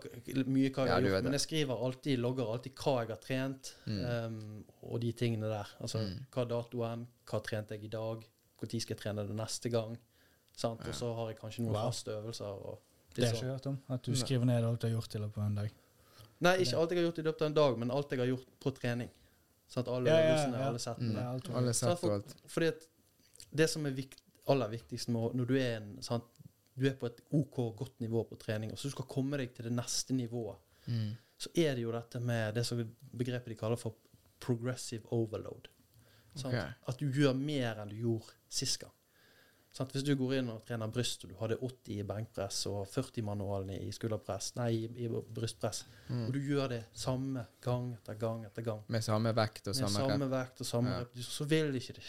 mye hva jeg Ja, har gjort, men jeg skriver alltid, logger alltid hva jeg har trent, Mm. um, og de tingene der. Altså Mm. hva datoen, hva trente jeg i dag, når skal jeg trene det neste gang. Sant? Og så har jeg kanskje noen Wow. faste øvelser. Og Det har jeg sånn. ikke hørt om. At du skriver ned alt du har gjort i løpet av en dag. Nei, ikke alt jeg har gjort i løpet av en dag, men alt jeg har gjort på trening. Sant? Alle Ja, ja, øvelsene, ja. alle settene. Mm. Alt alle sett for- alt? Fordi at det som er vikt, aller viktigst med, når du er, en, sant? du er på et OK godt nivå på trening, og så du skal komme deg til det neste nivået, Mm. så er det jo dette med det som begrepet de kaller for progressive overload. Sant? Ok. At du gjør mer enn du gjorde sist gang. Sant? Hvis du går inn og trener bryst, og du hadde 80 i benkpress og 40 manualen i skulderpress, nei, i, brystpress, Mm. og du gjør det samme gang etter gang etter gang, Med samme vekt og samme, samme vekt og samme Ja. rep, så vil ikke det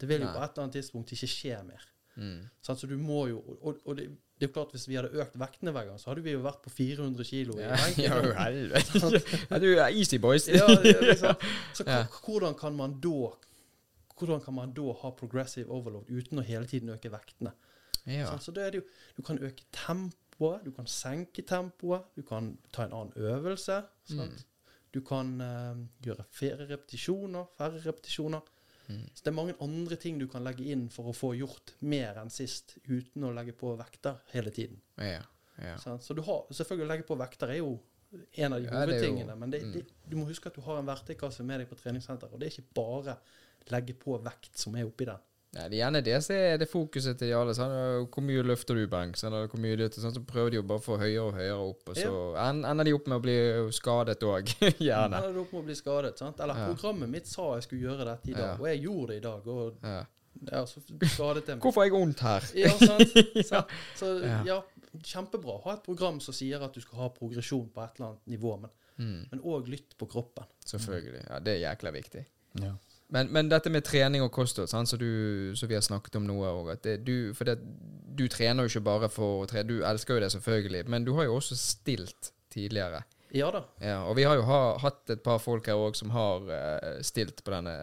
Det vil jo på et eller annet tidspunkt ikke skje mer. Mm. Sånn, Så du må jo Og, og det, det er jo klart, hvis vi hadde økt vektene hver gang, så hadde vi jo vært på 400 kilo i Ja, ja, helvete. <laughs> Du er easy, boys. Ja, det er liksom. <laughs> Så hvordan kan man da hvordan kan man da ha progressive overload uten å hele tiden øke vektene? Ja. Så, Så da er det jo, Du kan øke tempoet, du kan senke tempoet, du kan ta en annen øvelse. Sant? Mm. Du kan uh, gjøre færre repetisjoner, færre repetisjoner. Mm. Så det er mange andre ting du kan legge inn for å få gjort mer enn sist, uten å legge på vekter hele tiden. Ja. ja. Så, Så du har, selvfølgelig å legge på vekter er jo en av de hovedtingene, men det, mm. det, du må huske at du har en verktøykasse med deg på treningssenteret, og det er ikke bare legge på vekt som er oppi den. Ja, det er gjerne det som er det fokuset til alle. Sånn, hvor mye løfter du benk? Sånn, hvor mye ditt, sånn, så prøver de jo bare å få høyere og høyere opp, og så ja. ender de opp med å bli skadet òg. <laughs> gjerne. Ender de opp med å bli skadet. Sant? Eller Ja. programmet mitt sa jeg skulle gjøre dette i dag, Ja. og jeg gjorde det i dag, og Ja. ja, så skadet jeg meg. <laughs> Hvorfor har jeg vondt her? Ja, sant? sant? <laughs> Så Ja. kjempebra. Ha et program som sier at du skal ha progresjon på et eller annet nivå, men Mm, lytt på kroppen. selvfølgelig. Ja, det er jækla viktig. Ja. Men, men dette med trening og kosthold, som du- vi har snakket om noe òg du, For det, du trener jo ikke bare for å trene, du elsker jo det selvfølgelig, men du har jo også stilt tidligere. Ja da. Ja, og vi har jo ha, hatt et par folk her òg som har uh, stilt på denne,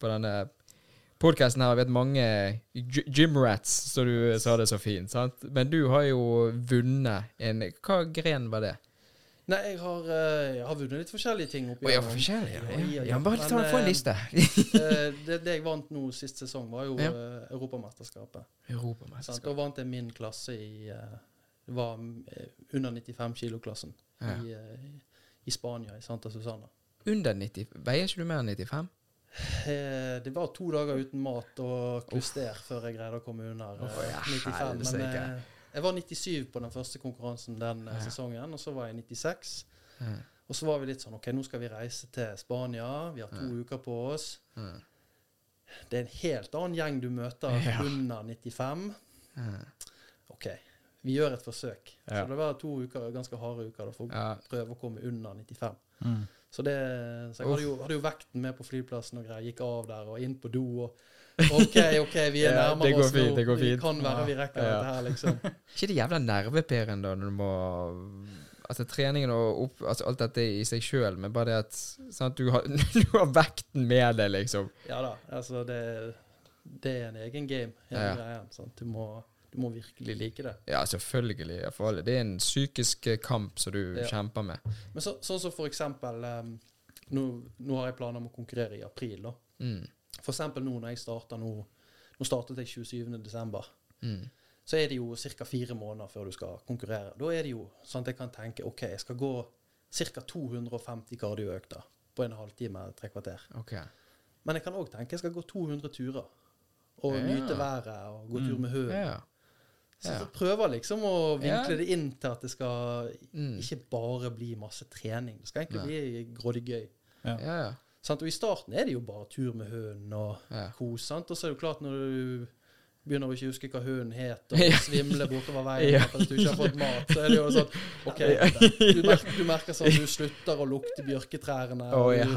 på denne podkasten her. Vi vet mange gymrats, som du sa det så fint. sant? Men du har jo vunnet en Hva gren var det? Nei, jeg har, eh, jeg har vunnet litt forskjellige ting oppi oh, ja, forskjellige. Ja, Ja, ja, ja. Bare ta, få en eh, liste. <laughs> Eh, det, det jeg vant nå sist sesong, var jo Ja. Europamesterskapet. Sant? Da vant jeg min klasse i Det var under 95 kilo-klassen i, i Spania, i Santa Susana. Under 90 Veier ikke du mer enn 95? Eh, det var to dager uten mat og kluster før jeg greide å komme under oh, Å, ja, 95. Men Jeg var 97 på den første konkurransen den eh, Ja. sesongen, og så var jeg 96. Mm. Og så var vi litt sånn OK, nå skal vi reise til Spania. Vi har to mm. uker på oss. Mm. Det er en helt annen gjeng du møter Ja. under 95. Ja. OK, vi gjør et forsøk. Ja. Så det var to uker, ganske harde uker da, for å prøve å komme under 95. Mm. Så, det, så jeg hadde jo, hadde jo vekten med på flyplassen og greier. Gikk av der og inn på do og OK, OK, vi er nærmere ja, oss nå. fint, det Vi kan være vi rekker Ja. dette her, liksom. <laughs> ikke det jævla nervepirrende da når du må Altså treningen og opp, altså alt dette i seg sjøl, men bare det at sant, du, har, <laughs> du har vekten med deg, liksom. Ja da, altså det, det er en egen game, hele Ja. greia. Sant? Du, må, du må virkelig like det. Ja, selvfølgelig. Det er en psykisk eh, kamp som du Ja. kjemper med. Men så, sånn som for eksempel um, nå, nå har jeg planer om å konkurrere i april. da. Mm. For eksempel nå når jeg starta nå Nå startet jeg 27. desember. Mm. Så er det jo ca. fire måneder før du skal konkurrere. Da er det jo sånn at jeg kan tenke OK, jeg skal gå ca. 250 kardioøkter på en halvtime, eller tre kvarter. Ok. Men jeg kan òg tenke jeg skal gå 200 turer. Og Ja. nyte været og gå tur med høen. Ja. Så jeg prøver liksom å vinkle Ja. det inn til at det skal Mm. ikke bare bli masse trening. Det skal egentlig bli grådig gøy. Ja, ja. Sant? Og i starten er det jo bare tur med hønen og Ja. kos. Sant? Og så er det jo klart når du begynner å ikke huske hva hønen het, <laughs> og Ja. svimler bortover veien Ja. fordi du ikke har fått mat, så er det jo sånn OK, <laughs> du merker, du merker sånn at du slutter å lukte bjørketrærne. I du-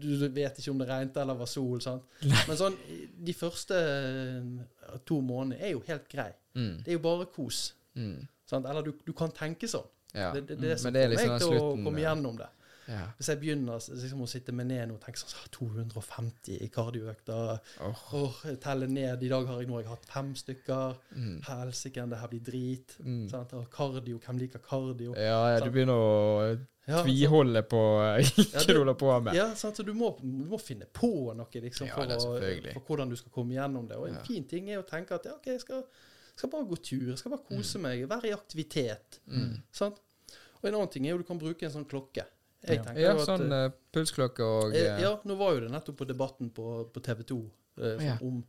du, du vet ikke om det regnet eller var sol. Sant? Men sånn, de første eh, to månedene er jo helt grei. Mm. Det er jo bare kos. Mm. Sant? Eller du, du kan tenke sånn. Ja. Det, det, det er det som Men det er liksom meg til å komme gjennom det. Ja. Hvis jeg begynner liksom, å sitte meg ned nå og tenke sånn 250 i kardioøkter oh. oh. jeg teller ned. I dag har jeg, nå har hatt fem stykker. Mm. Helsike, det her blir drit. Mm. Sant? Og kardio, hvem liker kardio? Ja, ja, du begynner å Ja, tviholde på <laughs> Ja, hva det- du holder på med. Ja, sant? så du må, du må finne på noe liksom, for, å, for hvordan du skal komme gjennom det. Og en Ja. fin ting er å tenke at ja, ok, jeg skal, skal bare gå tur, jeg skal bare kose meg, være i aktivitet. Mm. Sant? Og en annen ting er jo du kan bruke en sånn klokke. Jeg Ja. tenker Ja, jo at, sånn eh, pulsklokke og eh, Ja, nå var jo det nettopp på debatten på, på TV 2 uh, Ja. om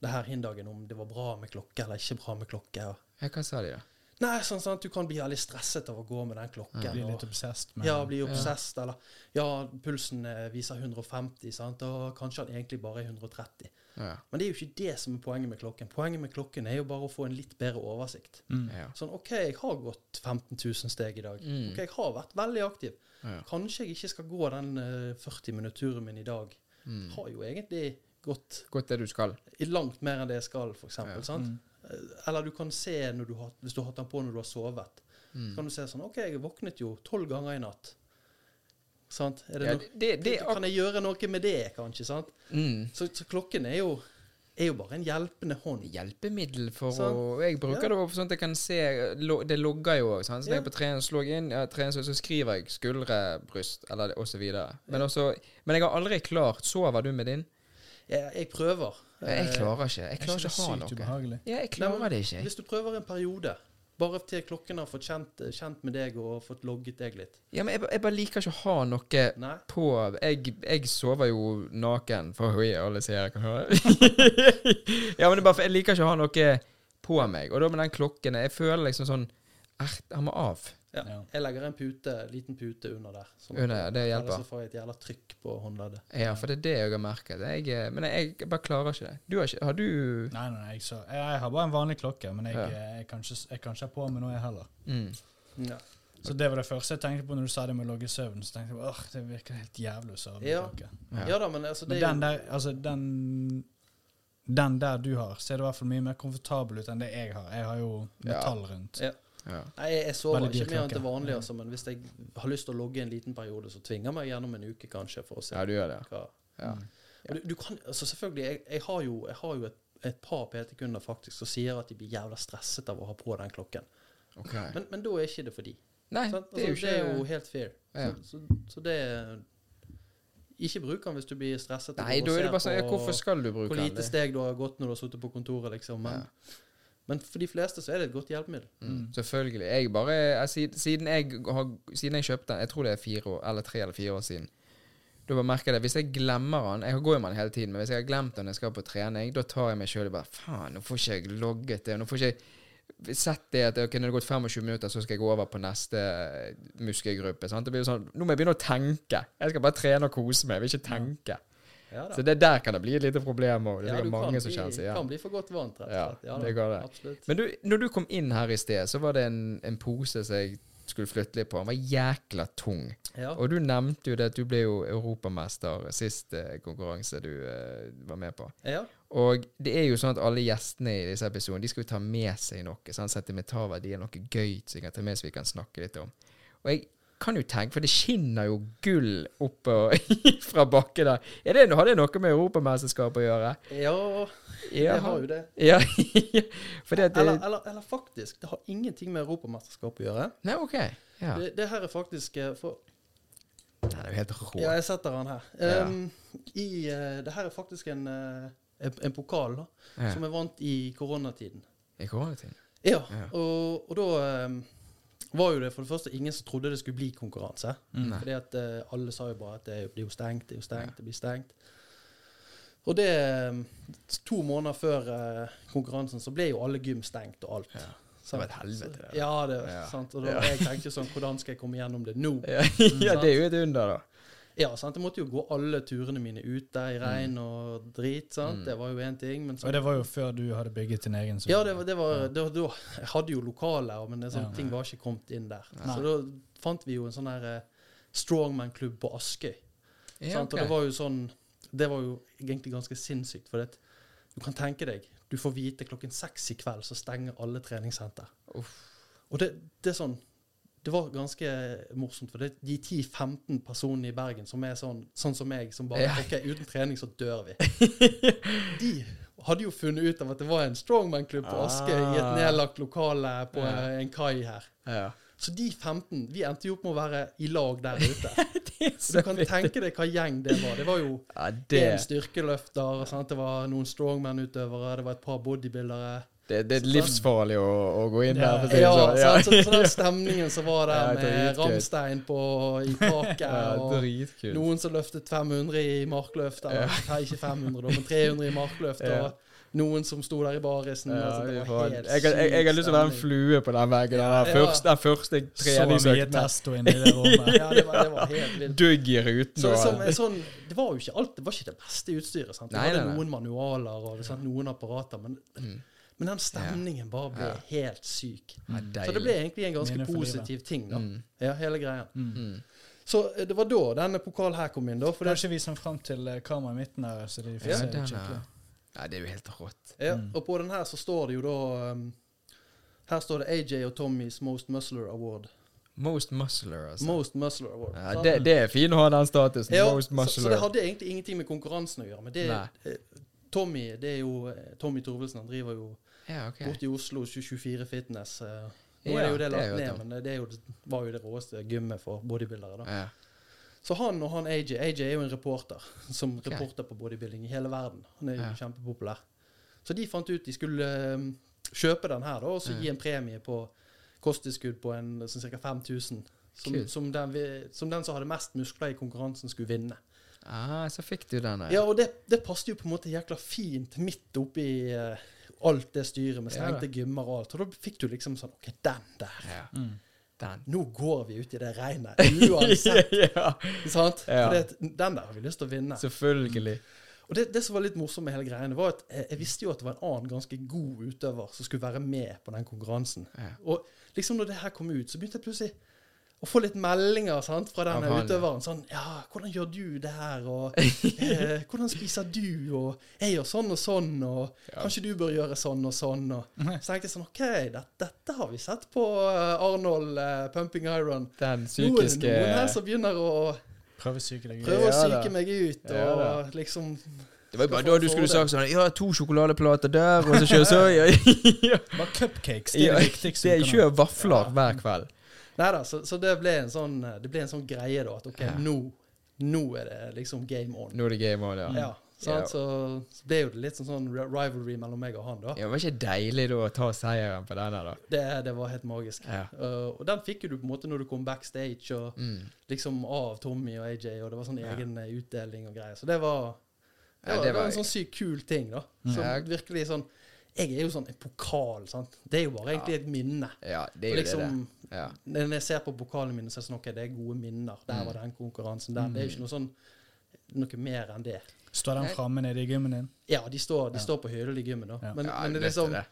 det her hindagen, om det var bra med klokke eller ikke bra med klokke. Ja, Hva sa de, da? Nei, sånn, sånn at du kan bli veldig stresset av å gå med den klokken. Ja, bli litt obsessed med ja, bli obsessed, eller Ja, pulsen viser 150, sant, og kanskje han egentlig bare er 130. Ja. Men det er jo ikke det som er poenget med klokken. Poenget med klokken er jo bare å få en litt bedre oversikt. Mm. Ja. Sånn, OK, jeg har gått 15 000 steg i dag. Mm. OK, jeg har vært veldig aktiv. Ja. Kanskje jeg ikke skal gå den eh, 40-minutt-turen min i dag. Mm. Har jo egentlig gått Gått det du skal. i langt mer enn det jeg skal, for eksempel, Ja. sant? Mm. Eh, Eller du kan se når du har, hvis du har hatt den på når du har sovet. Mm. Så kan du se sånn OK, jeg våknet jo tolv ganger i natt. Sant? Er det Ja, det, det, det kan jeg gjøre noe med det, kanskje? sant? mm. Så, så klokken er jo, er jo bare en hjelpende hånd. hjelpemiddel for sant? å Jeg bruker Ja. det sånn at jeg kan se lo, Det logger jo. òg. Så når Ja. jeg på trening, slår inn, ja, trening, så, så skriver jeg skuldre, bryst, eller videre. Men, også, men jeg har aldri klart Sover du med din? Jeg, jeg prøver. Jeg Eh, klarer ikke. Jeg Er klarer ikke å ha noe. Ja, jeg klarer det ikke. Hvis du prøver en periode, bare til klokken har fått kjent, kjent med deg og fått logget deg litt. Ja, men jeg, jeg bare liker ikke å ha noe Nei? på Jeg, jeg sover jo naken, for oi, alle jeg kan høre. <laughs> ja, men det bare jeg liker ikke å ha noe på meg. Og da med den klokken Jeg føler liksom sånn han må av. Ja. Ja. Jeg legger en pute, liten pute under der. sånn Under, det hjelper. Ellers så får jeg et jævla trykk på håndleddet. Ja, for det er det jeg har merket. Jeg, eh, men jeg, jeg bare klarer ikke det. Du har ikke Har du Nei, nei, nei, jeg, så, jeg, jeg har bare en vanlig klokke, men jeg, Ja. jeg, jeg, kan, ikke, jeg kan ikke ha på meg noe, jeg heller. mm. Ja. Så det var det første jeg tenkte på når du sa det med å logge søvn. Så tenkte jeg åh, det virker helt jævlig å sove Ja. Ja. ja da, men altså det Men den der, altså den Den der du har, ser det i hvert fall mye mer komfortabel ut enn det jeg har. Jeg har jo metall rundt. Ja. Ja. Nei, jeg, jeg sover ikke mer enn til vanlig, altså, men hvis jeg har lyst til å logge en liten periode, så tvinger jeg meg gjennom en uke, kanskje, for å se ja, du gjør det. hva Ja. Mm. Du, du kan, altså Selvfølgelig, jeg, jeg har jo, jeg har jo et, et par PT-kunder faktisk som sier at de blir jævla stresset av å ha på den klokken. Okay. Men, men da er ikke det for de. Nei, altså, det er jo Altså, det er jo helt fair. Ja. Så, så, så det Ikke bruk den hvis du blir stresset. Nei, da er det bare sånn Hvorfor skal du bruke Hvor den? lite Det- steg du har gått når du har sittet på kontoret, liksom. Men, men for de fleste så er det et godt hjelpemiddel. Mm, selvfølgelig. Jeg bare jeg, siden, siden, jeg har, siden jeg kjøpte den, jeg tror det er fire år, eller tre eller fire år siden Da bare merker jeg det. Hvis jeg glemmer den Jeg går jo med den hele tiden, men hvis jeg har glemt den når jeg skal på trening, da tar jeg meg sjøl og bare Faen, nå får ikke jeg logget det. Nå får ikke jeg sett det at ok, når det har gått 25 minutter, så skal jeg gå over på neste eh, muskelgruppe. Sant? Det blir jo sånn, Nå må jeg begynne å tenke. Jeg skal bare trene og kose meg. Jeg vil ikke tenke. Ja. Så det der kan det bli et lite problem òg. Det er sikkert mange kan som bli- kjenner seg igjen. Kan bli for godt vant, rett og slett. Ja, det går det. Absolutt. Men du, når du kom inn her i sted, så var det en, en pose som jeg skulle flytte litt på. Den var jækla tung. Ja. Og du nevnte jo det at du ble jo europamester sist eh, konkurranse du uh, var med på. ja. Og det er jo sånn at alle gjestene i disse episodene De skal jo ta med seg noe. Sånn, Sentimentarverdi er noe gøy som jeg kan ta med så vi kan snakke litt om. Og jeg kan jo tenke, for det skinner jo gull opp <laughs> fra bakken der. Er det, har det noe med europamesterskapet å gjøre? ja, Ja, det har jo det. Ja, <laughs> det, Eller, eller, eller faktisk, det har ingenting med Europamesterskapet å gjøre. Nei, OK. Ja. Det, det her er faktisk eh, for, Nei, det er jo helt rå. Ja, jeg setter den her. Um, i, uh, det her er faktisk en, uh, en, en pokal da, som jeg vant i koronatiden. I koronatiden. Ja, Ja. Og, og da um, var jo det for det første ingen som trodde det skulle bli konkurranse. Mm. Fordi at uh, alle sa jo bare at det blir jo stengt, det er jo stengt, det blir stengt. Og det um, To måneder før uh, konkurransen så ble jo alle gym stengt og alt. Ja. Det var et helvete, det. Ja, det Ja. sant. Og da, Ja. jeg tenkte sånn Hvordan skal jeg komme gjennom det nå? <laughs> Ja, ja, det er jo et under, da. Ja, sant? Jeg måtte jo gå alle turene mine ute i regn og drit. sant? Mm. Det var jo én ting. Men så, Og det var jo før du hadde bygget din egen ja, det var, det var, Ja. det var da Jeg hadde jo lokaler, men det, sånn, Ja. ting var ikke kommet inn der. Nei. Så da fant vi jo en sånn her eh, strongman-klubb på Askøy. Ja, okay. Og det var jo sånn Det var jo egentlig ganske sinnssykt. For det, du kan tenke deg Du får vite klokken seks i kveld så stenger alle treningssenter. Uff. Og det, det er sånn Det var ganske morsomt, for det, de 10-15 personene i Bergen som er sånn, sånn som meg, som bare. OK, uten trening så dør vi. <laughs> De hadde jo funnet ut av at det var en strongman-klubb på Askøy i et Ah. nedlagt lokale på Ja. en kai her. Ja. Så de 15 vi endte jo opp med å være i lag der <laughs> ute. Det er du kan tenke deg hva gjeng det var. Det var jo Ja, en styrkeløfter, sant? det var noen strongman-utøvere, det var et par bodybuildere. Det, det er livsfarlig å, å gå inn Ja. der. for det Ja, sånn. sant? Så, så den stemningen som var der <laughs> Ja, med. Ramstein på, i taket, <laughs> Ja, og noen som løftet 500 i markløft, eller nei, ikke 500 da, men 300 i markløft, Ja. og noen som sto der i barisen. Ja, altså, det var helt jeg, jeg, jeg har lyst til å være en flue på den veggen. Den, Ja. første, den første Så mye treningsøkten. testo inni det rommet. <laughs> Ja, det var, det var helt vilt. Dugg i ruten. Så, sånn, det var jo ikke alt, det var ikke det beste utstyret. Sant? Det Nei, nei, nei. noen manualer og sant, noen apparater, men, Mm. Men den stemningen bare ble Ja. helt syk. Ja, Så det ble egentlig en ganske positiv ting, da. Mm. Ja, hele greia. Mm. Så eh, det var da denne pokalen her kom inn, da. For det, Kanskje vis den fram til eh, kameraet i midten her. så de får Ja, se den det skikkelig. Ja, det er jo helt rått. ja, Mm. Og på den her så står det jo da um, Her står det AJ og Tommys Most Muscular Award. Most muscular, altså. Most Muscular Award. ja, det, det er fint å ha den statusen. Ja, Most så, så det hadde egentlig ingenting med konkurransen å gjøre. Men det, Nei. eh, Tommy det er jo Tommy Torvelsen han driver jo ja, okay. borte i Oslo 24 Fitness. Nå Ja, er det jo det lagt ned, men det jo, var jo det råeste gymmet for bodybuildere. da. Ja. Så han og han AJ AJ er jo en reporter <laughs> som okay. reporter på bodybuilding i hele verden. Han er jo Ja. kjempepopulær. Så de fant ut de skulle eh, kjøpe den her da, og så gi en premie på kosttilskudd på en sånn ca. 5000. Som, som, den, som den som hadde mest muskler i konkurransen, skulle vinne. Ah, så fikk du den der. Ja, og det, det passet jo på en måte jækla fint midt oppi uh, alt det styret med Ja, stengte gymmer og alt. Og da fikk du liksom sånn OK, den der. Ja, Mm. den. Nå går vi ut i det regnet. Uansett. <laughs> ja, sant? Ja. For det, den der har vi lyst til å vinne. selvfølgelig. Og det, det som var litt morsomt med hele greiene, var at jeg, jeg visste jo at det var en annen ganske god utøver som skulle være med på den konkurransen. Ja. Og liksom når det her kom ut, så begynte jeg plutselig å få litt meldinger sant, fra denne ja. utøveren. Sånn Ja, hvordan gjør du det her? Og <laughs> eh, hvordan spiser du? Og jeg gjør sånn og sånn, og Ja. kanskje du bør gjøre sånn og sånn. Og så tenkte jeg sånn OK, det, dette har vi sett på eh, Arnold uh, Pumping Iron. Den psykiske noen her som begynner å Prøve å psyke deg ut. prøve å Ja, psyke meg ut, Ja, og liksom Det var jo bare da du skulle sagt sånn Ja, to sjokoladeplater der, og så kjører <laughs> så ja, ja. Bare cupcakes. Det er Ja, det viktigste. Det er kjører vafler hver kveld. Nei da, så, så det, ble en sånn, det ble en sånn greie, da. At OK, Ja. nå, nå er det liksom game on. Nå er det game on, ja. Ja, sant? Ja. Så, så ble jo det litt sånn, sånn rivalry mellom meg og han, da. Ja, det var ikke deilig da å ta seieren på denne, da? Det, det var helt magisk. Ja. Uh, og den fikk jo du på en måte når du kom backstage, og Mm. liksom av Tommy og AJ, og det var sånn egen eh, utdeling og greier. Så det var, det Ja, var, det det var var- en sånn sykt kul ting, da. Som Ja. virkelig sånn Jeg er jo sånn en pokal, sant. Det er jo bare egentlig et minne. Ja, det er jo liksom, det. Ja. Når jeg ser på pokalen min, så er det sånn, ok, det er gode minner. Der Mm. var den konkurransen der. Det er jo ikke noe sånn noe mer enn det. Står den framme nede i gymmen din? Ja, de står, de Ja. står på hyllen i gymmen, da. Ja. Men, Ja, men det er liksom, det.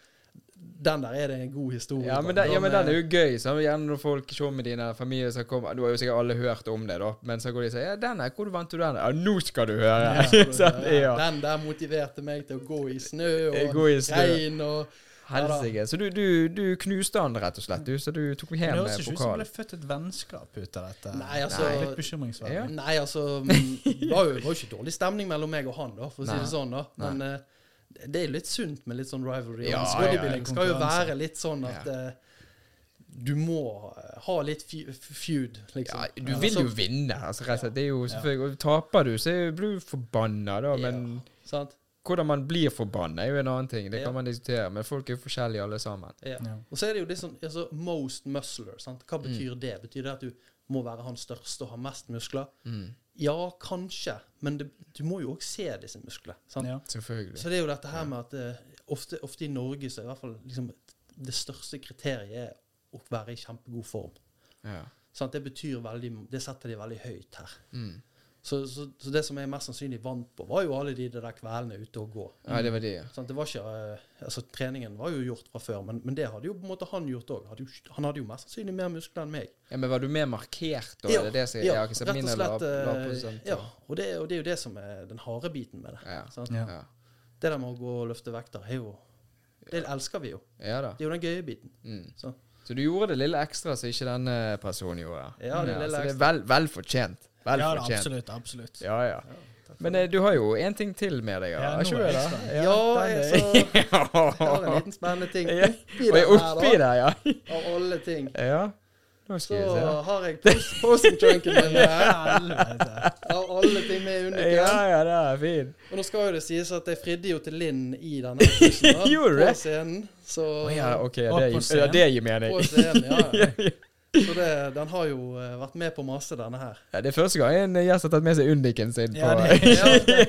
Den der er det en god historie. Ja, men, den, ja, men den er jo gøy. Så gjerne når folk ser med dine familier som kommer Du har jo sikkert alle hørt om det, da. Men så går de og sier ja, 'Den her, hvor vant du den?' Ja, nå skal du høre! Ja, <laughs> Sånn, ja. Den der motiverte meg til å gå i snø og <laughs> Gå i snø. regn og Helsike. Så du, du, du knuste han rett og slett, du. Så du tok Det hjem høres med ikke ut som det ble født et vennskap ut av dette. Nei, altså- Det er Litt bekymringsverdig. Ja. Nei, altså mm, Det var jo, det var jo ikke dårlig stemning mellom meg og han, da, for å si det sånn. da Men eh, det er litt sunt med litt sånn rivalry. Ja, ja, bodybuilding ja, skal jo være litt sånn at ja. du må eh, ha litt feud, liksom. Ja, du vil jo vinne. Altså, rett og slett. Det er jo selvfølgelig Taper du, så blir du forbanna, da. Men Sant? hvordan man blir forbanna, er jo en annen ting. Det Ja. kan man diskutere. Men folk er jo forskjellige, alle sammen. Ja. Ja. Og så er det jo litt sånn altså, Most muscler. Sant? Hva betyr Mm. det? Betyr det at du må være han største og ha mest muskler? Mm. Ja, kanskje, men det, du må jo òg se disse musklene. Ja. Selvfølgelig. Så det er jo dette her med at eh, ofte, ofte i Norge så er i hvert fall liksom, det største kriteriet er å være i kjempegod form. Ja. Sant? Det betyr veldig Det setter de veldig høyt her. Mm. Så, så, så det som jeg mest sannsynlig vant på, var jo alle de der kveldene ute og gå. ja, det var de, ja. Sånn, Det var ikke, eh, altså Treningen var jo gjort fra før, men, men det hadde jo på en måte han gjort òg. Han hadde jo mest sannsynlig mer muskler enn meg. ja. Men var du mer markert, da? Ja, det det som ja, rett og slett. eh, ja, og det, og det er jo det som er den harde biten med det. Ja. Sant? Ja. Det der med å gå og løfte vekter, er jo Det elsker vi jo. ja da. Det er jo den gøye biten. Mm. Så. Så du gjorde det lille ekstra som ikke denne personen gjorde? Ja, det lille så det er vel, vel fortjent. Vel ja, fortjent. absolutt. absolutt. Ja, ja. Men eh, du har jo en ting til med deg, Ja, ikke det? Ja, jeg, så, <laughs> jeg har en liten spennende ting Ja. oppi der, oppi der, ja. <laughs> av alle ting. Ja. Så har jeg posten-junken min. <laughs> Av alle ting med i. Ja, ja, det er fint. Og nå skal jo det sies at jeg fridde jo til Linn i denne posen, på scenen. Så oh, ja, ok. Det, er gir- scenen. ja, det gir mening. på scenen, ja. Så det, den har jo eh, vært med på masse, denne her. Ja, det er første gang en gjest har tatt med seg Undiken sin på Ja, det- <laughs> Ja, det.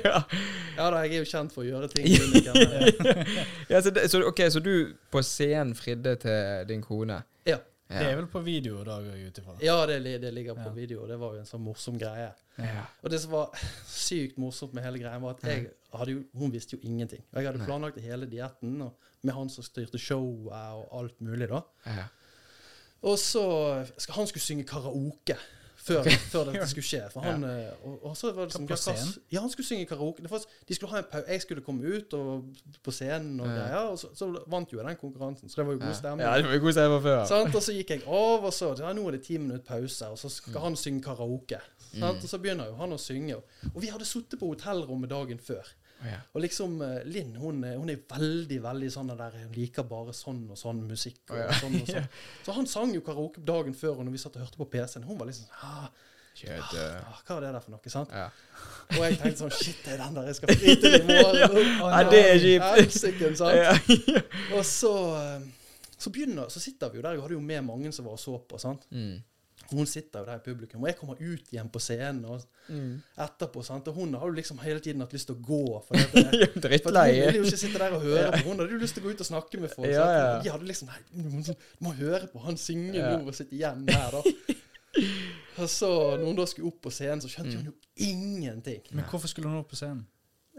ja da, jeg er jo kjent for å gjøre ting med undiken. <laughs> ja, så, det, så, ok, så du på scenen fridde til din kone? Ja. Det er vel på video da, går jeg ut ifra. Ja, det, det ligger på Ja. video. Det var jo en sånn morsom greie. Ja. Og det som var <laughs> sykt morsomt med hele greia, var at jeg hadde jo, hun visste jo ingenting. Og jeg hadde planlagt hele dietten med han som styrte showet og alt mulig, da. Ja. Og så Han skulle synge karaoke før, før dette <laughs> skulle skje. For han, ja. og, og så var det liksom, På scenen? Ja, han skulle synge karaoke. Det var, de skulle ha en pau jeg skulle komme ut og, på scenen og Ja. Ja, og så, så vant jo jeg den konkurransen. Så det var jo god stemning. Ja, det var jo god stemning før. Sant? Og så gikk jeg av, og så ja, nå er det ti minutter pause, og så skal Mm. han synge karaoke. Mm. Og så begynner jo han å synge. Og vi hadde sittet på hotellrommet dagen før. Ja. Og liksom eh, Linn hun, er- hun er veldig veldig sånn der Hun liker bare sånn og sånn musikk. Og ja. sånn og <laughs> sånn. Så han sang jo karaoke dagen før, og når vi satt og hørte på PC-en, hun var liksom sånn ah, Kjøtt, ah, Hva er det der for noe? sant? ja. Og jeg tenkte sånn Shit, det er den der jeg skal fri til i morgen. <laughs> Å, Ja, det er kjipt. <laughs> Ja. Og så, eh, så begynner Så sitter vi jo der. Jeg hadde jo med mange som var og så på. sant? Mm. Hun sitter jo der i publikum, og jeg kommer ut igjen på scenen og Mm. etterpå. sant? Og hun har jo liksom hele tiden hatt lyst til å gå. For, <laughs> det det- Ja, for hun ville jo ikke sitte der og høre på. Hun hadde jo lyst til å gå ut og snakke med folk. Ja, ja. Og De hadde liksom Nei, du må, du må høre på han synge Ja. nå og sitte igjen her, da. <laughs> Og så, når hun da skulle opp på scenen, så skjønte Mm. hun jo ingenting. Men hvorfor skulle hun opp på scenen?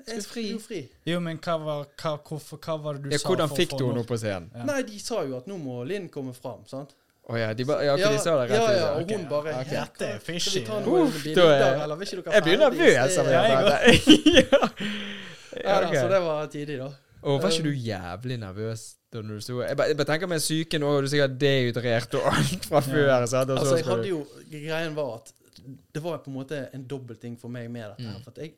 Jeg skulle jo fri. Jo, men hva var, hva, hvorfor, hva var det du Ja, sa? hvordan for fikk du henne henne opp på scenen? Ja. Nei, de sa jo at nå må Linn komme fram. sant? Å ja, de, ba, ja, ok, de sa det rett ja, ja, og hun bare okay. Dette er Skal fishy, vi ta Uff, da er- Jeg blir nervøs av Ja, jeg <laughs> det. ja. Ja. Så det var tidlig, da. Og var ikke du jævlig nervøs da du sto Jeg bare, tenker med psyken òg, du er sikkert dehydrert og alt fra før. Så Altså, jeg hadde jo, Greien var at det var på en måte en dobbeltting for meg med dette. her, Mm. For at jeg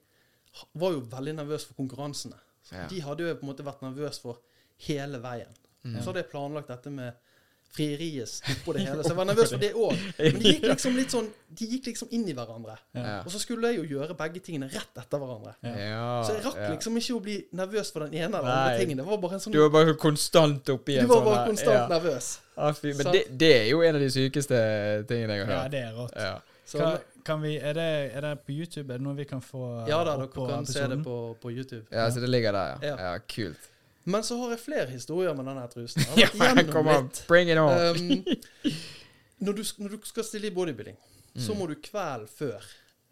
var jo veldig nervøs for konkurransene. Så Ja. De hadde jo på en måte vært nervøs for hele veien. Mm. Så hadde jeg planlagt dette med frieriet oppå det hele. <laughs> Så jeg var nervøs for det òg. Men de gikk liksom litt sånn De gikk liksom inn i hverandre. Ja. Og så skulle jeg jo gjøre begge tingene rett etter hverandre. Ja. Så jeg rakk ja. liksom ikke å bli nervøs for den ene eller Nei. andre tingen. Det var bare en sånn Du var bare konstant oppi en sånn Du var sånn bare konstant ja. nervøs. Ah, fy, men det, det er jo en av de sykeste tingene jeg har hørt. Ja, det er rått. Ja. Så, Hva, kan vi, er, det, er det på YouTube? Er det noe vi kan få ja da, opp dere på kan se det på, på YouTube. ja, så det ligger der, ja. Ja. Ja, kult. Men så har jeg flere historier med denne trusen. <laughs> Ja, kom an. Bring it on. Um, <laughs> når, du, når du skal stille i bodybuilding, så Mm. må du kvelden før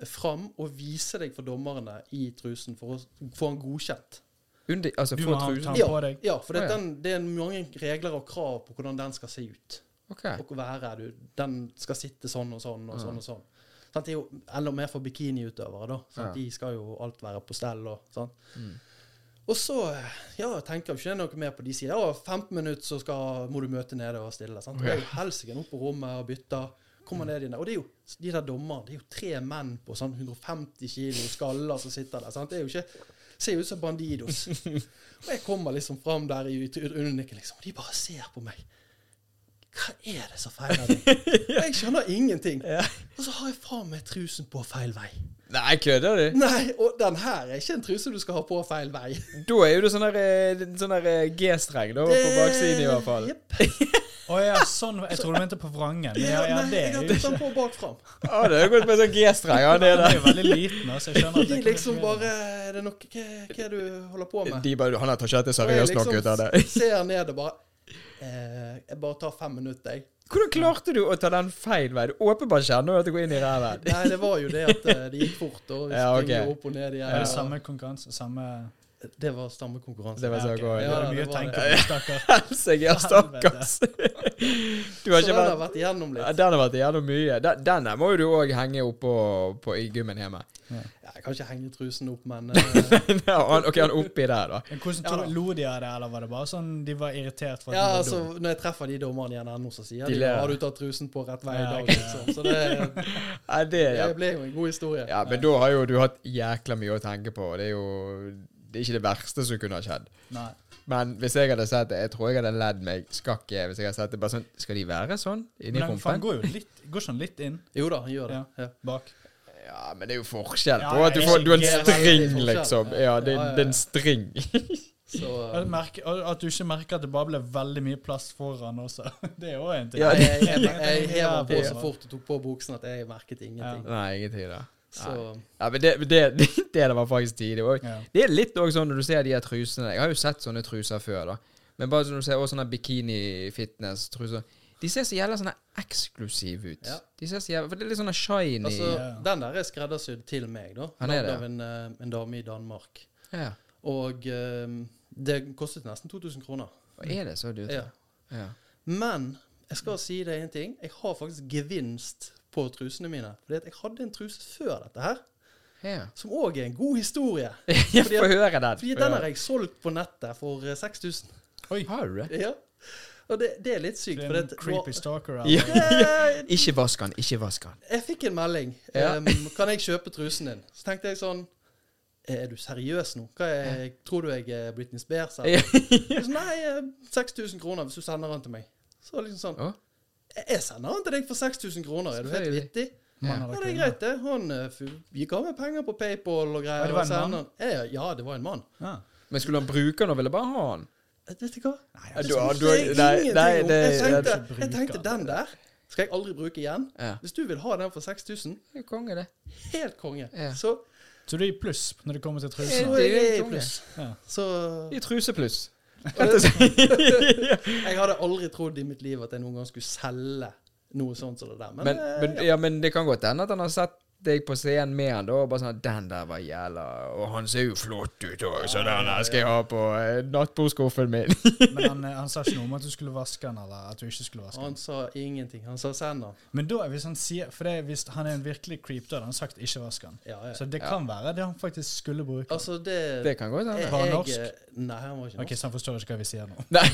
fram og vise deg for dommerne i trusen for å få den godkjent. Undi, altså, Du få må ha trusen. Ja, på deg. ja for det, ja. Den, det er mange regler og krav på hvordan den skal se ut. Okay. Og være. Du, den skal sitte sånn og sånn og Ja. sånn. og sånn. Sant? Det er jo enda mer for bikiniutøvere. da. Ja. De skal jo alt være på stell. og sånn. Mm. Og så ja, tenker jeg ikke noe mer på de sider. ja, 15 minutter så skal, må du møte nede og stille. Sant? Okay. helsike opp på rommet og bytte. Kommer ned der. Og det er jo, de der dommerne det er jo tre menn på sånn 150 kilo skaller som sitter der. Sant? Det er jo ikke, ser jo ut som Bandidos. <laughs> og jeg kommer liksom fram der i undernikken, liksom, og de bare ser på meg. Hva er det som feiler deg? <laughs> Jeg skjønner ingenting. Og så har jeg faen meg trusen på feil vei. Nei, kødder du? Nei, og den her er ikke en truse du skal ha på feil vei. Da er jo det sånn der, eh, sånn der eh, G-streng da, på baksiden i hvert fall. Yep. <laughs> Å ja, sånn. Jeg tror du mente på vrangen. Ja, ja, det jeg er har jo tatt den på bak fram. Ja, det er gått med sånn G-streng. Ja, det er det. jo veldig liten, altså. Jeg skjønner at det liksom bare Er det noe Hva, hva er det du holder på med? De bare, han tar ikke dette seriøst nok ut av det. ser ned og bare eh, Jeg bare tar fem minutter, jeg. Hvordan klarte du å ta den feil vei? Du åpenbart kjenner du at du går inn i ræven. Nei, det var jo det at eh, det gikk fort. Og vi Ja, ok. springer opp og ned igjen. Ja, det og- samme konkurranse? Samme Det var stammekonkurranse. Det var så Ja, ok. godt. Det Ja, det mye å tenke på, stakkar. <laughs> Helsike, ja, stakkars. <laughs> Du har Så ikke den har vært vært igjennom litt. Den har vært igjennom mye. Den, denne må jo du òg henge opp på, på i gymmen hjemme. Ja, jeg kan ikke henge trusen opp, men <laughs> uh, ok, han oppi der, da. Men Hvordan Ja. Lo de av det, eller var det bare sånn de var irritert for at Ja, du var altså, dum? når jeg treffer de dommerne igjen ennå, så sier De de. Har du tatt trusen på rett vei i dag, liksom. Så det, det, ja. det ble jo en god historie. ja, men da har jo du hatt jækla mye å tenke på. Det er jo Det er ikke det verste som kunne ha skjedd. Nei. Men hvis jeg hadde sett det, jeg tror jeg hadde ledd meg skakk i hvis jeg hadde sett det bare sånn Skal de være sånn inni Men den går jo litt Går sånn litt inn Jo da, han gjør det. Ja. Ja. bak? Ja, men det er jo forskjell Ja, at du får Du en string, det liksom. Ja, det, Ja, ja, ja. det er en string. <laughs> Så At, at du ikke merker at det bare ble veldig mye plass foran også. <laughs> Det er jo en ting. Ja, jeg, jeg, jeg, jeg hever på så fort og tok på buksen at jeg merket ingenting. Nei, ingenting, da. Så Ja, men det, det, <laughs> det, det var faktisk tidlig. òg. Ja. det er litt òg sånn når du ser de her trusene Jeg har jo sett sånne truser før, da. Men bare når du ser også sånne bikini-fitness-truser De ser så jævla sånne eksklusive ut. Ja. De ser så jævla, For det er litt sånne shiny altså, Ja. den der er skreddersydd til meg, da. Han er det, det, av en, eh, en dame i Danmark. Ja. Og um, det kostet nesten 2000 kroner. Og er det så dyrt? Ja. ja. Men jeg skal si deg en ting. Jeg har faktisk gevinst på trusene mine. Fordi at jeg hadde en truse før dette her, ja. som òg er en god historie. <laughs> Jeg Fordi får at- høre den. Fordi den har jeg solgt på nettet for 6000. Oi. Har du det? Ja. Og det, det er litt sykt. For det, creepy stalker. Ja. Eh, <laughs> Ikke vask den, ikke vask den. Jeg fikk en melding. Ja. Em, kan jeg kjøpe trusen din? Så tenkte jeg sånn Er du seriøs nå? Hva er, tror du jeg er Britney Spears? <laughs> eller? Ja. Så, Nei, eh, 6000 kroner hvis du sender den til meg. Så liksom sånn? Jeg jeg sender den til deg for 6000 kroner. Er du helt vittig? Ja. Ja, det er greit, det. Han eh, gikk av med penger på PayPal og greier. Ja, det var en mann? Ja, ja, det var en mann. Ja. Men skulle han bruke den, og ville bare ha den? Eh, Vet du hva? Nei, Ja, altså, du du nei, nei, det- jeg, tenkte, jeg tenkte den der skal jeg aldri bruke igjen. Ja. Hvis du vil ha den for 6000, Det er konge, det. helt konge. Ja. Så Så du er i pluss når det kommer til så trusene? jeg er i pluss. Ja. Så I trusepluss. <laughs> Jeg hadde aldri trodd i mitt liv at jeg noen gang skulle selge noe sånt som det der. Men, Men, eh, men, ja, men det kan godt hende at han har sett deg på scenen med han da, og bare sånn 'Den der var jævla Og han ser jo flott ut òg, så den her skal jeg ha på eh, nattbordskuffen min'. <laughs> Men han, <laughs> eh, han sa ikke noe om at du skulle vaske den, eller at du ikke skulle vaske den. han sa ingenting. Han sa 'send den'. Men da, hvis han sier For det, hvis han er en virkelig creep, da hadde han sagt 'ikke vask den'. Ja, ja. Så det Ja. kan være det han faktisk skulle bruke. Altså, det, Det kan godt hende. Var han norsk? Nei, han var ikke Ok, norsk. Så han forstår ikke hva vi sier nå. Nei.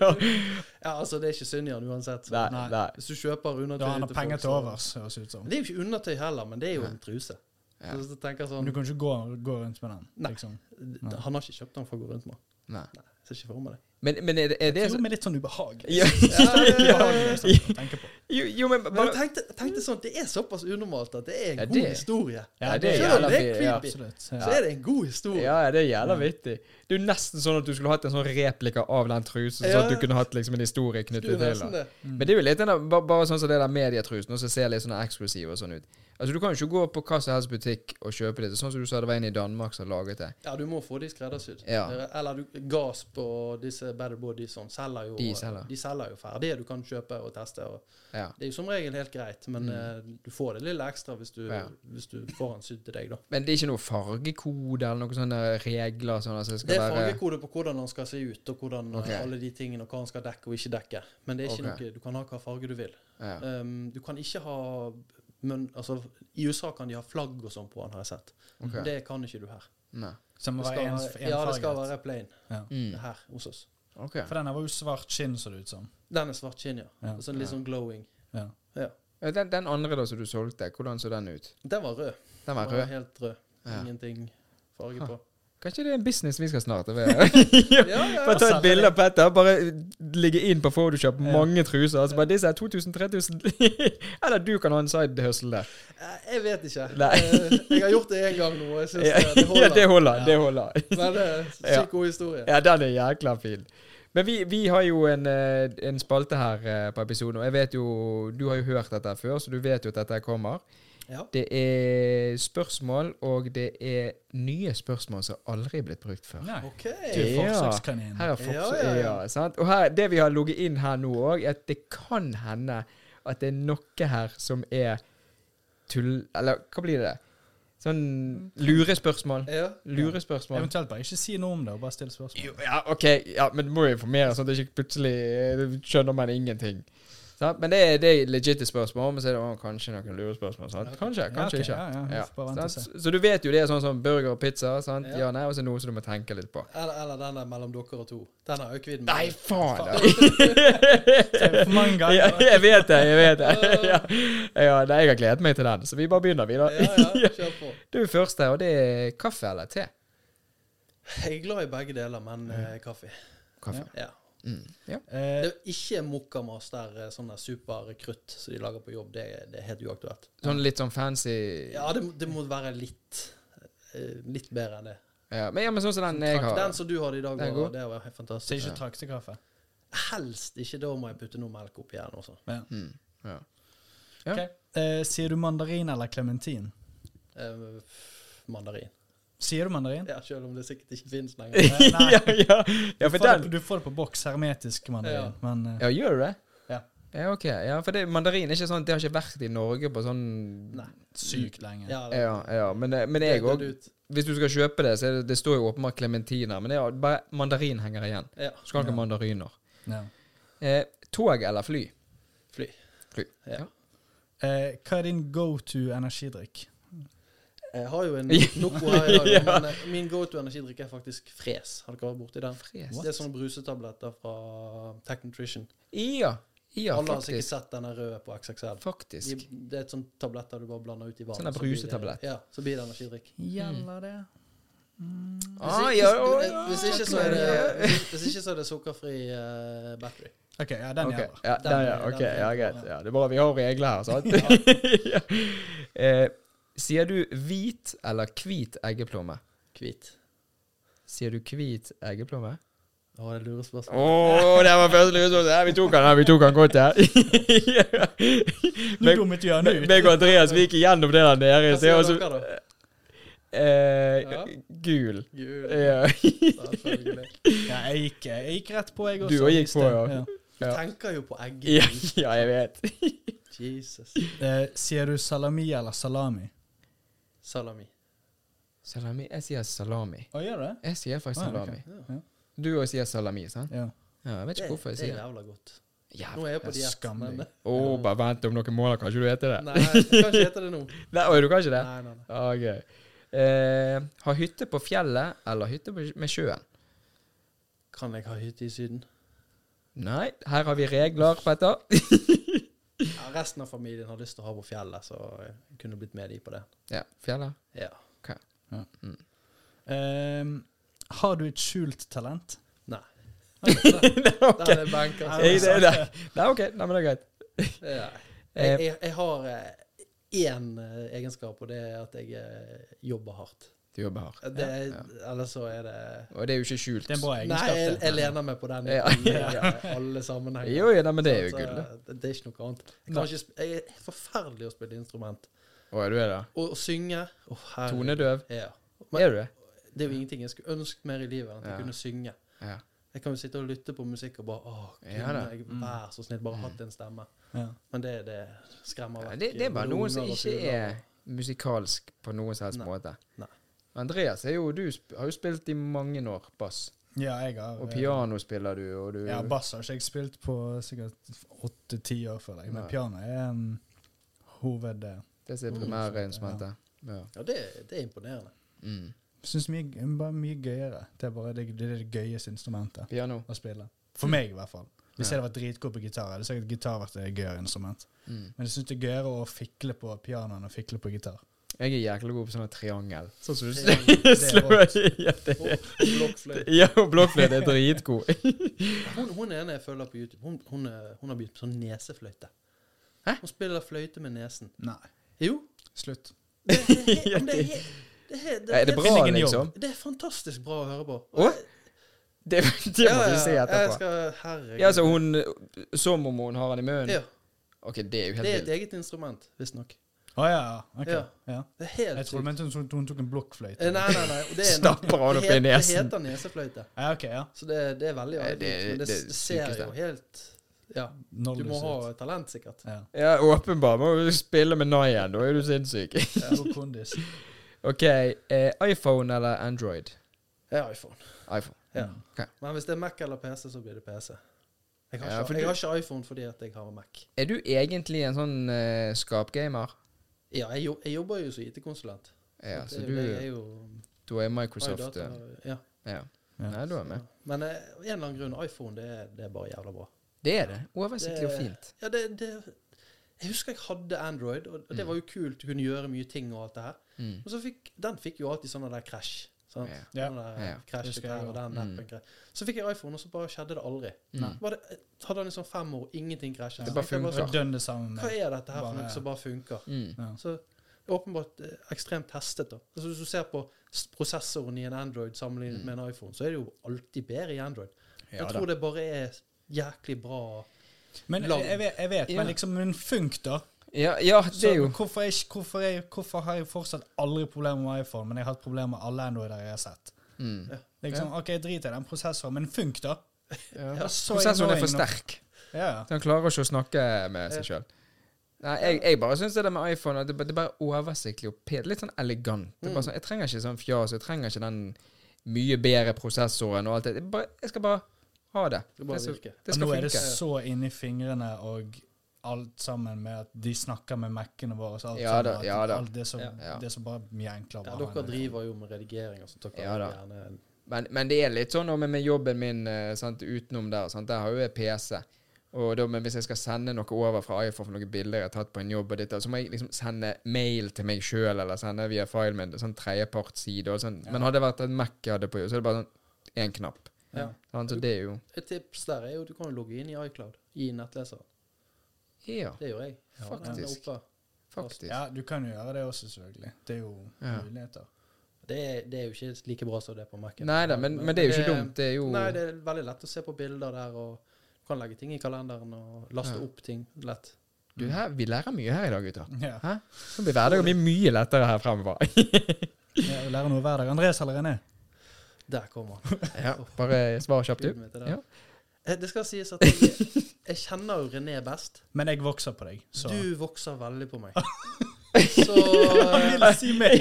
ja. <laughs> Ja, altså, det er ikke synd i han uansett. Nei, Nei. Hvis du kjøper undertøy Da han har penger til overs, høres det ut som. Det er jo ikke undertøy heller, men det er jo en truse. Ja. Så jeg tenker Men sånn du kan ikke gå, gå rundt med den. Nei. Liksom. nei. Han har ikke kjøpt den for å gå rundt med. nei. Nei, jeg ser ikke for meg det. Men, men er det, er det Det så med litt sånn ubehag. ja. <laughs> Sånn, <laughs> på. Jo, jo men Men tenk, jeg tenk tenkte sånn, det er såpass unormalt at det er en Ja, god det- historie. Ja, det er jævla det er. Ja. creepy, Absolutt. så er det en god historie. Ja, det er jævla vittig. Det er jo nesten sånn at du skulle hatt en sånn replika av den trusen, sånn at du kunne hatt liksom en historie knyttet til den. Mm. Men det er jo litt den der, bare, bare sånn som det der medietrusen, og så ser litt sånn eksklusiv og sånn ut. Altså Du kan jo ikke gå på hva som helst butikk og kjøpe det. Sånn som du sa det var en i Danmark som laget det. Ja, du må få de skreddersydd. Ja. Eller du, Gasp og disse Better Bodies sånn, selger jo, De selger. de selger jo ferdige du kan kjøpe og teste. Og Ja. det er jo som regel helt greit, men mm. du får det lille ekstra hvis du. Ja. hvis du får den sydd til deg, da. Men det er ikke noe fargekode eller noen sånne regler sånn altså det Det er fargekode på hvordan den skal se ut, og hvordan okay. Alle de tingene, og hva den skal dekke og ikke dekke. Men det er ikke okay. noe, du kan ha hva farge du vil. ja. Um, du kan ikke ha men, altså, I USA kan de ha flagg og sånn på den, har jeg sett. Okay. Det kan ikke du her. Nei. Så Det skal, være- ja, det skal være plain Ja. Mm. her hos oss. Okay. For denne var jo svart skinn, så det ut som. Den er svart skinn, ja. Ja. Sånn litt sånn glowing. Ja. Ja. Ja, Den, den andre da som du solgte, hvordan så den ut? Den var rød. Den var Den var rød. helt rød. Ja. Ingenting farge Ha. på. Kanskje det er en business vi skal snart? <laughs> Ja, ja, Bare ta et bilde av Petter, bare ligge inn på Photoshop Ja. mange truser. Altså bare disse er 2000-3000 <laughs> Eller du kan ha en side hustle der. Eh, Jeg vet ikke. Nei. Eh, Jeg har gjort det én gang nå, jeg syns <laughs> Ja, det, holder. ja, det holder. Ja. Det holder. Men det er Ja. sykt god historie. Ja, den er jækla fin. Men vi, vi har jo en, eh, en spalte her på episoden, og jeg vet jo Du har jo hørt dette før, så du vet jo at dette kommer. Ja. Det er spørsmål, og det er nye spørsmål som aldri er blitt brukt før. Nei. OK. Du er forsøkskanin. Her er Fox, Ja, ja, ja, ja. sant? Og her, det vi har ligget inn her nå òg, er at det kan hende at det er noe her som er tull... Eller hva blir det? Sånn lurespørsmål. Ja. Lurespørsmål. Eventuelt bare ikke si noe om det, og bare still spørsmål. Jo, ja, OK, ja, men du må jo informere, sånn at det ikke plutselig eh, skjønner man ingenting. Sant? Men det er, det er legitte spørsmål, men så er det også kanskje noen lurespørsmål. Sant? Kanskje, Ja, kanskje ikke. Ja, ja. Så, så du vet jo det er sånn som burger og pizza. Sant? Ja. Ja, nei, Og så noe som du må tenke litt på. Eller, eller den der mellom dere og to. Den har økvidden. Nei, faen! da. <laughs> For mange ganger. Ja, jeg vet det, jeg vet det. Ja, ja, nei, jeg har gledet meg til den, så vi bare begynner, vi, da. Ja, ja, kjør på. <laughs> Du er første, og det er kaffe eller te? Jeg er glad i begge deler, men eh, kaffe. Kaffe. Ja. Mm. Ja. Eh, Det er ikke mokkamas der sånn der superkrutt som de lager på jobb. Det, det er helt uaktuelt. Sånn litt sånn fancy Ja, det, det må være litt eh, Litt bedre enn det. Ja, men, ja, men sånn som den jeg har. Den som du hadde i dag, Den er god. det var helt så fantastisk. ikke traktekaffe. Helst ikke. Da må jeg putte noe melk oppi den Også. Ja. Mm. Ja. Ja. Ok. Eh, sier du mandarin eller klementin? Eh, mandarin. Sier du mandarin? Ja, selv om det sikkert ikke finnes lenger. <laughs> Nei. <laughs> ja, ja. ja, du, får det, den du får det på boks, hermetisk mandarin. Ja. Men uh... Ja, gjør du det? Ja. Ja, ok. Ja, for det, mandarin er ikke sånn Det har ikke vært i Norge på sånn Nei. sykt lenge. Ja, det, Ja, ja. Men, eh, men jeg òg. Hvis du skal kjøpe det, så er det, det står jo åpenbart klementiner. Men det er bare mandarin henger igjen. Ja. Du skal ikke Ja. ha mandariner. Ja. Eh, tog eller fly? Fly. Fly. Ja. Eh, hva er din go to energidrikk? Jeg har jo en <laughs> Noco her i dag, <laughs> Ja. men eh, min go to energidrikk er faktisk Fres. Har dere vært borti den? Fres. Det er sånne brusetabletter fra Tech Nutrition. Ja. Ja, Alle har sikkert faktisk. sett denne røde på XXL. De, det er et sånt tabletter du bare blander ut i vann. Sånn en så blir det- brusetablett. Ja, så blir det energidrikk. Gjelder det? Hvis, Ah, ikke- ja, hvis, ja, hvis, ikke så er det, hvis, ikke så er det sukkerfri eh, battery. OK, ja, den Ok, gjelder. Ja, Den Den- ja, den ok, er- ja, greit. Ja, det er bra vi har regler her, sant? ja. <laughs> eh, sier du hvit eller hvit eggeplomme? Hvit. Sier du hvit eggeplomme? Å, det er lure spørsmål. Å, det var første lurespørsmål! Ja, vi tok den her, vi tok den godt her. <laughs> Nå dummet vi han ut. meg og Andreas vi gikk igjennom det der nede. Hva sier dere, da? Eh, Ja. Gul. gul. Ja. Ja, jeg gikk, jeg gikk rett på, jeg også. Du gikk på, ja. Du tenker jo på egg. ja, ja, jeg vet. Jesus. <laughs> Eh, sier du salami eller salami? Salami. Salami? Jeg sier salami. Å, gjør du det? Jeg sier faktisk Ah, ok. salami. Ja. Du òg sier salami, sant? Ja. Ja, jeg vet Det, ikke hvorfor jeg det er sier det. jævla godt. Ja, Nå er jeg på det er diett. men- Å, bare vent om noen måneder, kanskje du heter det? Nei, jeg kan ikke hete det nå. <laughs> Nei, oi, du kan ikke det? Nei, nei, nei. Ah, gøy. Eh, ha hytte på fjellet eller hytte på, med sjøen? Kan jeg ha hytte i Syden? Nei, her har vi regler, Petter. <laughs> Ja, resten av familien har lyst til å ha på fjellet, så jeg kunne blitt med de på det. ja, fjellet. Ja. Ehm, har du et skjult talent? Nei. <laughs> Det Den er benka. Ja, så- Jeg, det, det, nei, ok, nei, men det er greit. Ja. Jeg, jeg, jeg har én egenskap, og det er at jeg eh, jobber hardt. Du jobber hardt. Det, Ellers så er det Og det er jo ikke skjult. Det er en bra Nei, jeg, jeg lener meg på den i Ja. alle <laughs> sammenhenger. Jo, ja, men det er jo Så- gull, det. Det er ikke noe annet. Jeg, kan ikke, jeg er forferdelig å spille instrument. Å, er du det? Og å synge Å. Tonedøv? Ja. Er du det? Det er jo ingenting jeg skulle ønsket mer i livet enn at jeg Ja. kunne synge. Ja. Jeg kan jo sitte og lytte på musikk og bare Å, kunne Ja jeg vær så snill bare hatt en stemme? Ja. Men det, det skremmer Ja, vekk det, det er bare noen som ikke er musikalsk på noen som helst Nei. måte. Nei. Andreas er jo, du har jo spilt i mange år bass. ja, jeg har Og piano spiller du, og du Ja, bass har ikke jeg spilt på sikkert åtte-ti år, føler jeg. Men Nei. piano er um, hoved... eh, Det som er primærinstrumentet. Ja. Ja, det, det er imponerende. Mm. Syns mye, bare mye gøyere. Det er bare det, det, er det gøyeste instrumentet Piano. å spille. For meg, i hvert fall. Hvis Ja. jeg hadde vært dritgod på gitar, hadde sikkert gitar vært et gøyere instrument. Mm. Men jeg syns det er gøyere å fikle på piano enn å fikle på gitar. Jeg er jæklig god på sånne triangel. Sånn som du sier. det er <laughs> ja, blokkfløyte. Ja, blokkfløyte er dritgod. <laughs> Hun, hun ene jeg følger på YouTube, hun, hun, er, hun har begynt på sånn nesefløyte. Hæ? Hun spiller fløyte med nesen. Nei. Jo. Slutt. Det, det, det, det, det, er det, Er det bra, liksom? Det er fantastisk bra å høre på. Og, Det, det må du se Jeg etterpå. Ja, så hun Som om hun har den i munnen? Ja, Ok, det er jo det er et eget instrument, visstnok. Å ja, ok. Ja. Ja. Det er helt Jeg tror du mente hun, hun tok en blokkfløyte. Eh, Nei, nei, nei. Det, er en, Stapper han det, opp i nesen. det heter nesefløyte. Ja, ok, ja. Så det, det er veldig artig. det- det, det det ser jo helt Ja, du må ha talent, sikkert. Ja. Ja, åpenbart. Må du spille med Nayan, da er du sinnssyk. ja. <laughs> ok, eh, iPhone eller Android? Er iPhone. iPhone. Ja. Mm. Men hvis det er Mac eller PC, så blir det PC. Jeg har, Ja, ikke, jeg har ikke iPhone fordi at jeg har Mac. Er du egentlig en sånn uh, skapgamer? Ja, jeg, jo- jeg jobber jo som IT-konsulent. Ja, så, så du, er jo du er Microsoft data, eh, ja. Ja. Ja. Nei, du er med. Men eh, av en eller annen grunn, iPhone det er, det er bare jævla bra. Det er det. Oversiktlig og fint. Ja, det, det Jeg husker jeg hadde Android, og det det var jo kult. Du kunne gjøre mye ting og alt det her. Mm. Og så fikk den fikk jo alltid sånne der krasj. Sant? Ja. Ja. Der og den Mm. appen. Så fikk jeg iPhone, og så bare skjedde det aldri. Mm. Bare, hadde den i sånn fem år, ingenting krasjet. Det bare funker. Det sånn, dønn det samme Hva er dette her for noe som bare funker? Mm. ja. Så åpenbart eh, ekstremt testet. da. Altså, hvis du ser på prosessoren i en Android sammenlignet Mm. med en iPhone, så er det jo alltid bedre i Android. Ja, jeg da. tror det bare er jæklig bra. Men jeg, jeg vet, jeg vet Ja. men liksom en funk, da. Ja, ja, det Så er jo hvorfor, jeg, hvorfor, jeg, hvorfor har jeg fortsatt aldri problemer med iPhone, men jeg har hatt problemer med alle Androider jeg har sett? mm. Liksom, OK, drit i den prosessoren, men funk, da? ja. Ja, Prosessoren er for sterk. Ja. Så han klarer ikke å snakke med seg sjøl. Nei, jeg, jeg bare syns det der med iPhone det, det er bare oversiktlig og pent. Litt sånn elegant. Det er bare Mm. sånn, jeg trenger ikke sånn fjas. Jeg trenger ikke den mye bedre prosessoren og alt det. Jeg, bare, jeg skal bare ha det. Det bare skal- så, det skal nå er det funke. så inni fingrene og alt sammen med at de snakker med Mac-ene våre. Så alt Ja da, ja da. Alt det, som, Ja. Det så bare mye enklere. Ja, dere driver jo med redigering sånt. Dere Ja da. gjerne Men, men det er litt sånn med, med jobben min eh, sant, utenom der. Sant? Der har jo jeg PC. Og da, men hvis jeg skal sende noe over fra iPhone for noen bilder jeg har tatt på en jobb, og ditt, så må jeg liksom sende mail til meg sjøl, eller sende via filen min, sånn tredjepartsside sånn. Ja. Men hadde det vært en Mac jeg hadde på jobb, så er det bare sånn én knapp. Ja. Sånn, Så det er jo Et tips der er jo at du kan jo logge inn i iCloud i nettleseren. Ja, Det gjør jeg. Ja, Faktisk. Ja, du kan jo gjøre det også, selvfølgelig. Det er jo Ja. muligheter. Det er, det er jo ikke like bra som det er på Mac-en. Nei da, men, men det er jo ikke dumt. Det er jo Nei, det er veldig lett å se på bilder der, og du kan legge ting i kalenderen og laste Ja. opp ting lett. du, her, Vi lærer mye her i dag, gutter. Ja. Hæ? Så blir hverdagen min mye lettere her fremover. <laughs> ja vi lærer noe hver dag. Andreas eller René? Der kommer han. <laughs> ja, bare svar kjapt, du. det. Ja. Eh, Det skal sies at jeg, <laughs> jeg kjenner jo René best. Men jeg vokser på deg, så Du vokser veldig på meg. <laughs> Så Han vil si meg!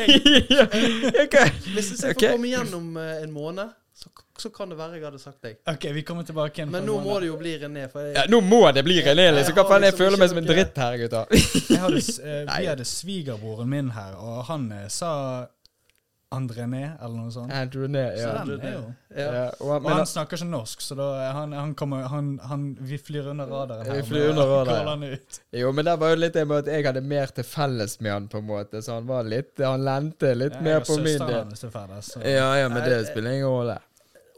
<laughs> okay. hvis jeg får får komme igjennom eh, en måned, så, så kan det være jeg hadde sagt deg. OK, vi kommer tilbake igjen. Men nå må det jo bli René. For jeg, Ja, nå må det bli René, liksom. Hva Jeg faen, jeg liksom føler meg som en dritt her, gutter. Jeg hadde, eh, <laughs> vi hadde svigerbroren min her, og han eh, sa Andrené, eller noe sånt. Andrené, ja. Så ja. den er jo ja. ja. Og, han- Og han snakker ikke norsk, så da han, han kommer han, han, Vi flyr under radaren her. Vi flyr under da radaren. han ut. jo, men det var jo litt det med at jeg hadde mer til felles med han, på en måte. Så han var litt Han lente litt Ja, mer på min del. Ja, ja, men det spiller ingen rolle.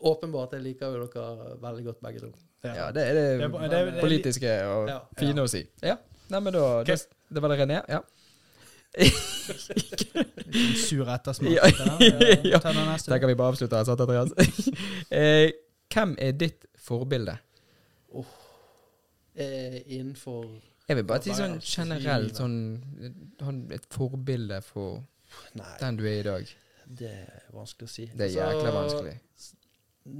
Åpenbart. Jeg liker jo dere veldig godt, begge to. Ja, det er det, Det er det er- det er politiske og Ja. fine å si. Ja, Nei, men da, da Det var det René? Ja. En sur ettersmak. Ja. Ja. <laughs> Den kan vi bare avslutte her, sant, Andreas? <laughs> eh, hvem er ditt forbilde? Eh, innenfor Jeg vil bare si sånn generelt, sånn Et forbilde for Nei, den du er i dag. det er vanskelig å si. Det er Altså, jækla vanskelig.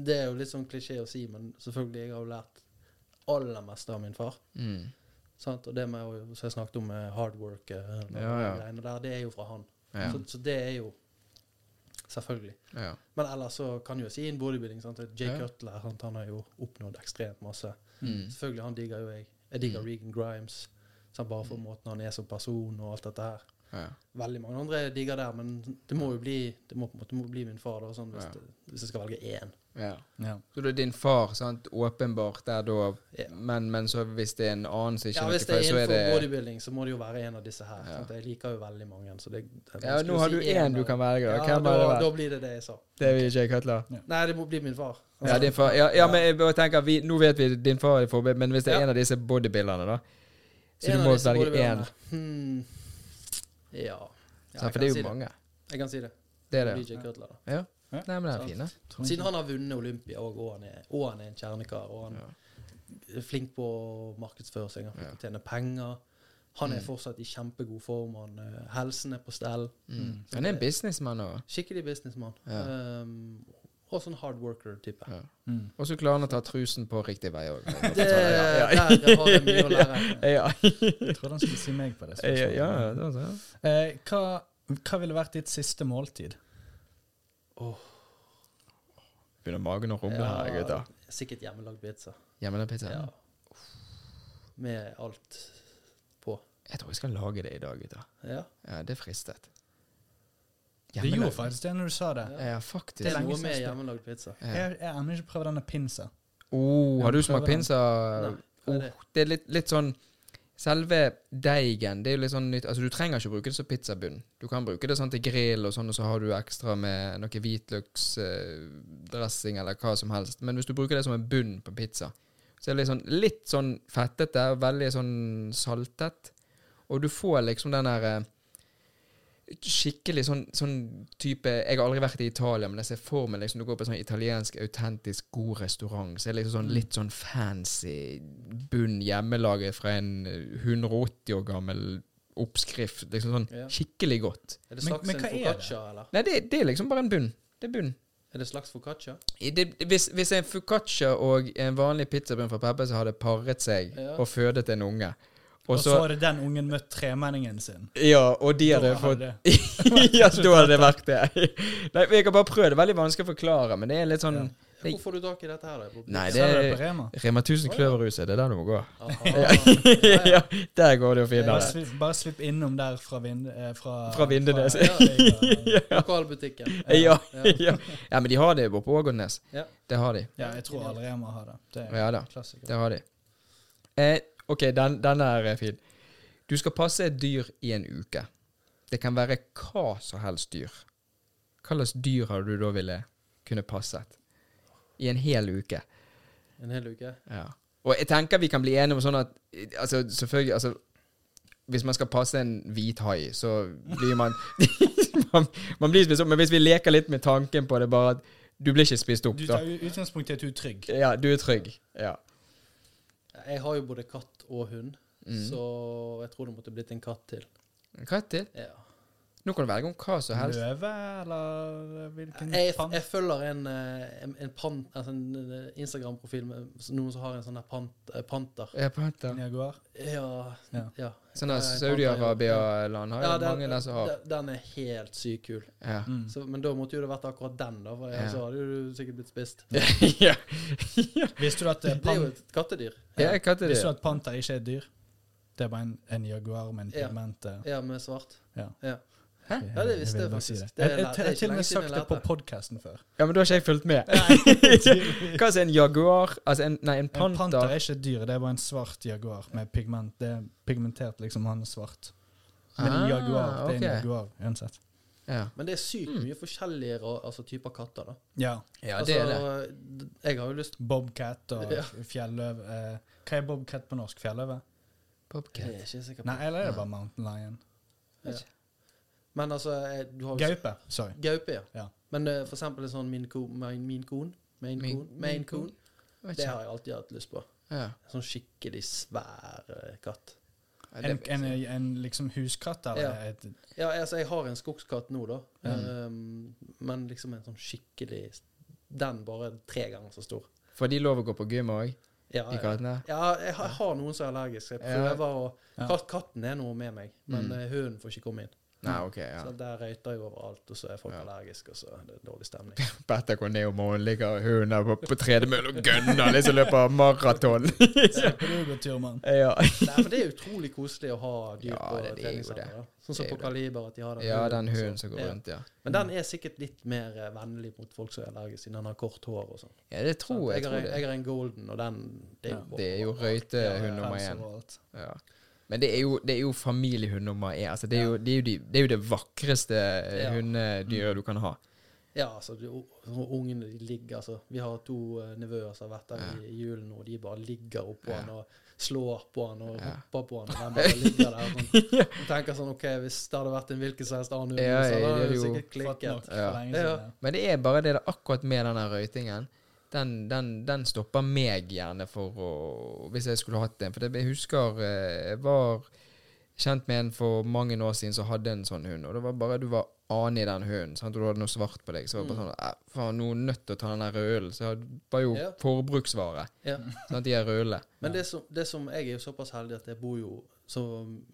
Det er jo litt sånn klisjé å si, men selvfølgelig, jeg har jo lært aller mest av min far. Mm. Sant? Og det med som jeg snakket om med hard work, eh, Ja, ja. der, det er jo fra han. Ja. Så, så det er jo Selvfølgelig. Men ellers så kan jo si innen bodybuilding. Sant? Jay Cutler sant? han har jo oppnådd ekstremt masse. Mm. Selvfølgelig, han digger jo jeg. Jeg digger Mm. Regan Grimes. Sant? Bare for måten han er som person og alt dette her. Ja. Veldig mange andre digger der, men det må jo bli Det må på en måte må bli min far, da, sånn, hvis, Ja. det, hvis jeg skal velge én. ja. Ja. Så det er din far, sant? åpenbart der da, Ja. men, men så hvis det er en annen som ikke Ja, er hvis det er innenfor det bodybuilding, så må det jo være en av disse her. Ja. Sant? Jeg liker jo veldig mange. Så det, det Ja, nå har si du én du kan velge. da. Ja, da, da blir det det jeg sa. Det er Jay Cutler. Nei, det må bli min far. Ja, din far. Ja, ja, men jeg tenker, vi, nå vet vi din far er forbilde, men hvis det er Ja. en av disse bodybuilderne, da Så En du må velge én. Hmm. Ja. ja jeg For det er si jo mange. Jeg kan si det. Det er det. DJ Cutler, da. Ja. Nei, men det er fine. Siden han har vunnet Olympia, og, og, og han er en kjernekar, og han er flink på å markedsføre seg, han flink å tjene penger. Han er Mm. fortsatt i kjempegod form. Han, eh, helsen er på stell. Mm. Han er en businessmann òg. Skikkelig businessmann. Ja. Um, og sånn hard worker-type. Ja. Mm. Og så klarer han å ta trusen på riktig vei òg. <laughs> Det, der har jeg mye å lære. <laughs> Ja. Jeg trodde han skulle si meg på det <laughs> Ja, spørsmålet. ja, det var sånn. Eh, hva, hva ville vært ditt siste måltid? Begynner magen å rumle her, gutter. Sikkert hjemmelagd pizza. Hjemmelagd pizza? Ja. Med alt på. Jeg tror jeg skal lage det i dag, gutter. Ja. Ja, det er fristet. Du gjorde faktisk det når du sa det. Ja, faktisk. Det er lenge noe siden med hjemmelagd pizza. Ja. Jeg jeg har ennå ikke prøvd denne pinsa. Oh, har du smakt pinsa? Nei, hva er det? Oh, det er litt, litt sånn Selve deigen det er jo litt sånn nytt Altså Du trenger ikke bruke det som pizzabunn. Du kan bruke det sånn til grill, og sånn, og så har du ekstra med noe hvitløksdressing eller hva som helst. Men hvis du bruker det som en bunn på pizza, så er det litt sånn, litt sånn fettete og veldig sånn saltet. Og du får liksom den der eh, Skikkelig sånn, sånn type Jeg har aldri vært i Italia, men jeg ser for meg liksom, du går på en sånn italiensk, autentisk god restaurant, så er det liksom sånn, litt sånn fancy bunn hjemmelaget fra en eh, 180 år gammel oppskrift. Liksom sånn Ja. skikkelig godt. Er det Men- slags men en hva er det? eller? Nei, det, det er liksom bare en bunn. Det er bunn. Er det slags foccaccia? Det, hvis, hvis en foccaccia og en vanlig pizzabunn fra Peppes hadde paret seg Ja. og fødet en unge Og og så så, hadde den ungen møtt tremenningen sin. Ja, og de hadde fått <laughs> Ja, da hadde det vært det. Nei, jeg kan bare prøve. Det er veldig vanskelig å forklare, men det er litt sånn Ja. Hvor får du tak i dette her? da? Nei, det er Rema? Rema 1000 Kløverhuset, det er der du må gå. <laughs> Ja, der går det å finne Bare det. bare svipp innom der fra, vind, eh, fra, Fra Vindenes. fra- <laughs> ja, Lokalbutikken. Ja, ja. ja, men de har det på Ågotnes. Ja. Det har de. ja, jeg tror alle Rema har det. Det er Ja da, klassiker. det har de. Eh, ok, den, den er eh, fin. Du skal passe et dyr i en uke. Det kan være hva som helst dyr. Hva slags dyr har du da ville kunne passet? I en hel uke. En hel uke. Ja. Og jeg tenker vi kan bli enige om sånn at Altså, selvfølgelig altså, Hvis man skal passe en hvit hai, så blir man <laughs> man, man blir spist opp. Men hvis vi leker litt med tanken på det, bare at du blir ikke spist opp, Du da. tar u- utgangspunkt i at du er trygg. Ja, du er trygg. Ja. Jeg har jo både katt og hund, Mm. så jeg tror det måtte blitt en katt til. En katt til? Ja. Nå kan du velge om hva som helst. Løve, eller hvilken Jeg, pant? jeg følger en, eh, en, en, pan, altså en eh, Instagram-profil med noen som har en sånn der pant, eh, panter. Ja, panter. Jaguar? Ja. Ja. ja. Sånn en Saudi-Arabia-land har jo Ja, den, mange der som har den- er helt sykt kul. Ja. Mm. Så, men da måtte jo det vært akkurat den, da. For Ja. så hadde du sikkert blitt spist. <laughs> ja. Visste du at eh, Det er jo et kattedyr. ja, kattedyr. Visste du det? at panter ikke er et dyr? Det er bare en, en jaguar med en pigment. eh. Ja, med svart. Ja. Ja. Hæ? Ja, det visste jeg faktisk. si det. Det Jeg, jeg, det jeg har til og med sagt det på podkasten før. Ja, men da har ikke jeg fulgt med. <laughs> Hva er en jaguar? Altså en, nei, en En panter panter. er ikke et dyr, det er bare en svart jaguar med pigment. Det er pigmentert, liksom. Han er svart. Men en Ah, jaguar, det er en jaguar uansett. Ja, Men det er sykt Mm. mye forskjellige altså, typer katter. da. Ja. ja det er det. altså, Jeg har jo lyst Bobcat og Ja. fjelløve. Eh, hva er bobcat på norsk? Fjelløve? Jeg Bobcat. er ikke sikker på Nei, eller er det bare mountain lion? Ja. Men altså du har Gaupe. Sorry. Gaupe, ja. Ja. Men uh, for eksempel en sånn min kon min, min main Min- coon, main Vet det har jeg alltid hatt lyst på. Ja. Sånn skikkelig svær uh, katt. En, en, en liksom huskatt eller Ja. Ja, altså jeg har en skogskatt nå, da. Mm. Um, men liksom en sånn skikkelig Den bare tre ganger så stor. Får de lov å gå på gym òg, Ja, de ja. kattene? ja jeg, har, noen som er allergiske. Jeg Ja. prøver å Ja. Katten er noe med meg, men Mm. eh, hunden får ikke komme inn. Nei, ok, ja. Så Der røyter jo overalt, og så er folk Ja. allergiske, og så er det dårlig stemning. <laughs> Petter om morgenen, ligger hunden der på, på tredemølle og gønner, liksom løper maraton. <laughs> ja. <laughs> ja. Nei, for det er utrolig koselig å ha dyr Ja, på er det. Sånn som på. Kaliber, at de har den ja, den hunden som går rundt, ja. Men den er sikkert litt mer eh, vennlig mot folk som er allergiske, siden den har kort hår og sånn. Ja, det tror jeg. jeg, tror har, det. jeg har en golden, og den Det er jo, Ja, Det er jo røytehund nummer én. Ja. Men det er jo, det er jo familiehund nummer én. Altså, det, er jo, det, er jo de, det er jo det vakreste eh, Ja. hundedyret du kan ha. Ja, altså, de, så ungene de ligger altså Vi har to uh, nevøer som har vært der Ja. i, i julen, og de bare ligger oppå Ja. han og slår på han og Ja. hopper på han. Og den bare ligger der sånn. Og <laughs> tenker sånn OK, hvis det hadde vært en hvilken som helst annen hund, Ja, så hadde det det sikkert klikket. Ja. ja. Men det er bare det der akkurat med den røytingen. Den, den, den stopper meg gjerne for å Hvis jeg skulle hatt en. For jeg husker eh, jeg var kjent med en for mange år siden som hadde en sånn hund. Og det var bare du var anig i den hunden, sant? og du hadde noe svart på deg. Så var det bare sånn eh, Faen, nå er nødt til å ta den der rødølen. Så det var jo Ja. forbruksvare. Ja. Sant? De er rødle. <laughs> Men det som, det som Jeg er jo såpass heldig at jeg bor jo Så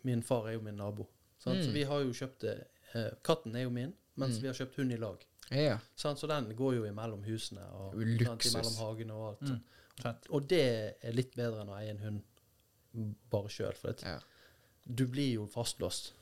min far er jo min nabo. Mm. Så vi har jo kjøpt det eh, Katten er jo min, mens Mm. vi har kjøpt hund i lag. Ja. Sånn, Så den går jo imellom husene og sant, imellom hagene og alt. Mm. Og det er litt bedre enn å eie en hund bare sjøl. For ja. du blir jo fastlåst.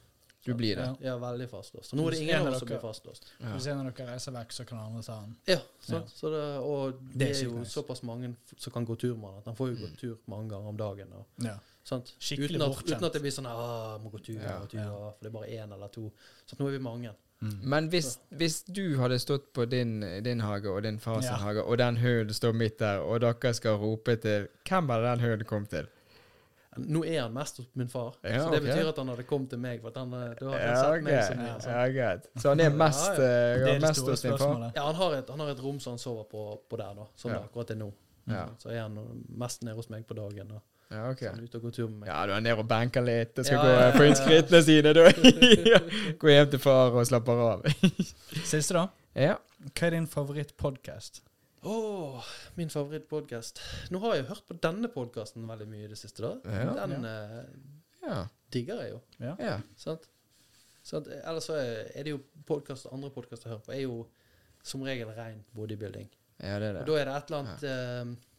Du blir det. Ja. Ja, veldig fastlåst. Og nå er det ingen en av oss som blir fastlåst. Ja. Hvis en av dere reiser vekk, så kan andre ta den. Ja, sant? Så det, og Det det er er, jo nice. såpass mange som kan gå tur med den, at han får jo Mm. gå tur mange ganger om dagen. Og, Ja. sant? Skikkelig uten, at, bortkjent. uten at det blir sånn 'Å, 'Må gå tur, Ja, gå tur', ja. for det er bare én eller to. Så nå er vi mange. Mm. Men hvis, hvis du hadde stått på din, din hage og din fars Ja. hage, og den hunden står midt der, og dere skal rope til Hvem hadde den hunden kommet til? Nå er han mest hos min far, Ja, så det okay. betyr at han hadde kommet til meg. For at han, du har Ja, sett ok. meg som mer. Ja, greit. Så han er mest, Ja, ja. Er mest hos din far? Ja, han har, et, han har et rom som han sover på, på der, da. Som det akkurat er nå. Så er han mest nede hos meg på dagen. Og Ja, ok. så er ute og går tur med meg. Ja, du er nede og banker litt Jeg skal Ja, gå ja, ja, innskrittene inn ja. skrittene sine, du. <laughs> Gå hjem til far og slapper av. <laughs> Siste, da. Ja. Hva er din favorittpodkast? Åh, min favorittpodkast. Nå har jeg hørt på denne podkasten veldig mye i det siste. da. Ja. Den Ja. digger jeg jo. Ja. ja. Sant? Sant? ellers så er det jo podkast, andre podkaster jeg hører på, er jo som regel ren bodybuilding. Ja, det er Og det. da er det et eller annet eh,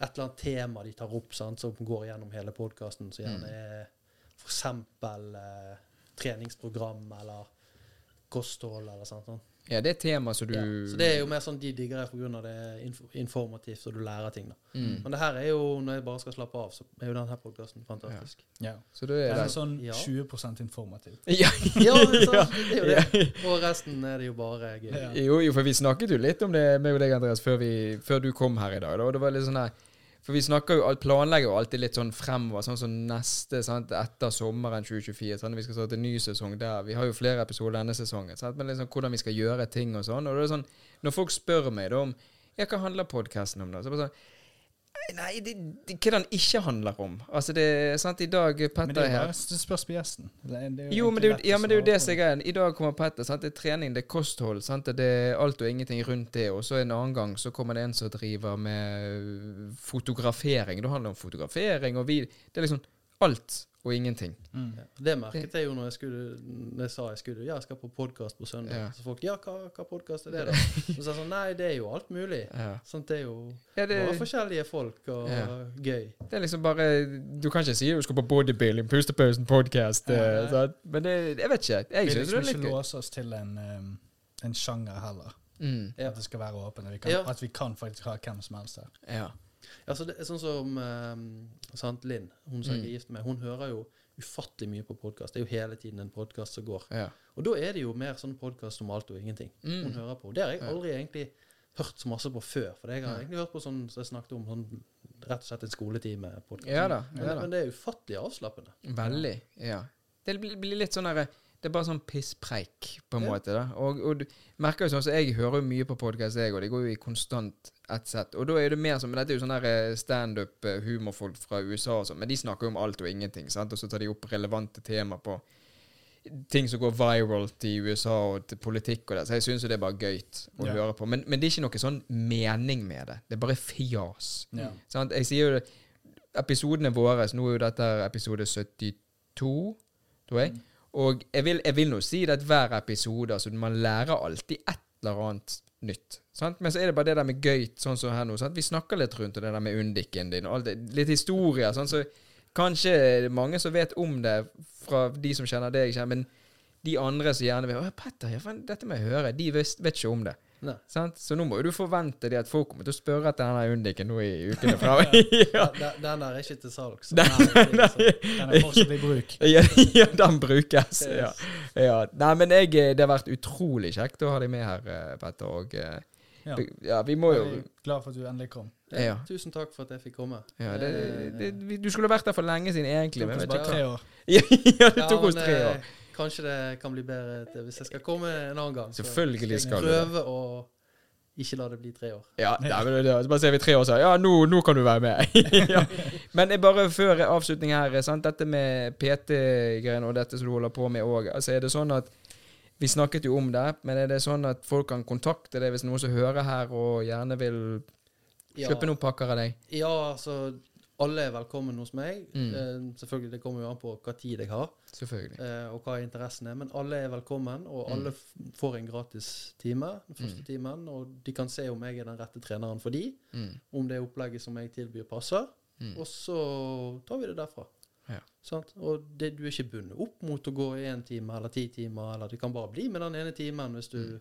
Et eller annet tema de tar opp, sant, som går gjennom hele podkasten, som gjerne Mm. er eksempel eh, treningsprogram eller kosthold eller sånt. sånn. Ja, det er tema som du Ja, så det er jo mer sånn de digger det pga. det er inf informativt, så du lærer ting. da. mm. Men det her er jo, når jeg bare skal slappe av, så er jo denne podkasten fantastisk. Ja. Så det er det er sånn Ja. 20 informativ. ja. Ja, så, <laughs> <laughs> Ja. det er jo det. Og resten er det jo bare gøy. Ja. Jo, jo, for vi snakket jo litt om det med deg, Andreas, før, vi, før du kom her i dag. Da. Og det var litt sånn der For vi snakker jo, planlegger jo alltid litt sånn fremover, sånn som neste, sant, etter sommeren 2024. Sant? vi skal starte en ny sesong der. Vi har jo flere episoder denne sesongen. Sant, men liksom hvordan vi skal gjøre ting og sånn. Og det er sånn, når folk spør meg da om Ja, hva handler podkasten om, da? Så bare sånn Nei, det, det, hva den ikke handler om. Altså, det er sant, i dag Men Petter det, er er her. Men det spørs på gjesten. Det Jo, men det, ja, men det er jo det som er. I dag kommer Petter. Sant? Det er trening, det er kosthold. Sant? Det er alt og ingenting rundt det. Og så en annen gang så kommer det en som driver med fotografering. Det handler om fotografering og vi Det er liksom alt og ingenting. Mm. Ja. Det merket jeg jo når jeg, skulle, når jeg sa jeg skulle Ja, jeg skal på podkast på søndag. Ja. Så folk Ja, hva, hva podkast er det, da? <laughs> Så er jeg sånn Nei, det er jo alt mulig. Ja. Sånn, det er jo Ja, det, bare forskjellige folk og Ja. gøy. det er liksom bare Du kan ikke si du skal på bodybuilding, pustepausen podcast. Ja, eh. Men det, jeg vet ikke. Jeg Vi syns det liksom er litt ikke låse oss til en, um, en sjanger heller. Mm. At det skal være åpent. og Vi. At vi kan faktisk ha hvem som helst her. Ja. Altså, det er sånn som eh, sant, Linn, hun som jeg Mm. er gift med, hun hører jo ufattelig mye på podkast. Det er jo hele tiden en podkast som går. Ja. Og da er det jo mer sånn podkast om alt og ingenting hun Mm. hører på. Det har jeg Ja. aldri egentlig hørt så masse på før. For jeg har ja. egentlig hørt på sånn som jeg snakket om, sånn rett og slett en skoletime-podkast. Ja men, men det er ufattelig avslappende. Veldig. Ja. Det blir, blir litt sånn derre Det er bare sånn pisspreik, på en Ja. måte. da Og, og du merker jo sånn så Jeg hører jo mye på podkast, jeg, og det går jo i konstant ett sett. Og da er det mer som Dette er jo sånn der standup-humorfolk fra USA og sånn, men de snakker jo om alt og ingenting. sant Og så tar de opp relevante tema på ting som går viralt i USA og til politikk og det. Så jeg syns jo det er bare gøy å Ja. høre på. Men, men det er ikke noe sånn mening med det. Det er bare fjas. Ja. Sant? Jeg sier jo det Episodene våre Nå er jo dette episode 72, tror jeg. Og jeg vil, jeg vil nå si det at hver episode altså Man lærer alltid et eller annet nytt. Sant? Men så er det bare det der med gøy, sånn som her nå. Sant? Vi snakker litt rundt det der med undiken din alt det. Litt historier. Sånn, så kanskje mange som vet om det fra de som kjenner deg, men de andre som gjerne vil Å, Petter, ja, dette må jeg høre. De vet, vet ikke om det. Så nå må jo du forvente det at folk kommer til å spørre etter denne undiken nå i ukene <laughs> framover. <laughs> ja. Den, den der er ikke til salgs. <laughs> Nei. Den er fortsatt i bruk. Ja, ja, den brukes. Ja. ja. Nei, men jeg, eh, det har vært utrolig kjekt å ha deg med her, eh, Petter. Og eh, Ja. ja, vi må jo Jeg er glad for at du endelig kom. Ja, Ja. Tusen takk for at jeg fikk komme. ja, det, det, Du skulle vært der for lenge siden, egentlig. Det Men tok oss bare tre år. Ja, det tok oss tre år. Kanskje det kan bli bedre til, hvis jeg skal komme en annen gang. Selvfølgelig skal du prøve å ikke la det bli tre år. Ja, nei, men det, bare ser vi tre år så Ja, nå, nå kan du være med. <laughs> ja. Men bare før avslutning her, sant? dette med PT-greiene og dette som du holder på med òg. Altså, er det sånn at Vi snakket jo om det, men er det sånn at folk kan kontakte deg hvis noen som hører her og gjerne vil Ja, noen pakker av deg? ja altså alle er velkommen hos meg. Mm. Eh, selvfølgelig, Det kommer jo an på hva tid jeg har, Selvfølgelig. eh, og hva interessen er. Men alle er velkommen, og Mm. alle f får en gratis time den første timen. Og de kan se om jeg er den rette treneren for de, Mm. om det opplegget som jeg tilbyr, passer. Mm. Og så tar vi det derfra. Ja. Sant? Og det, du er ikke bundet opp mot å gå én time eller ti timer, eller du kan bare bli med den ene timen hvis du,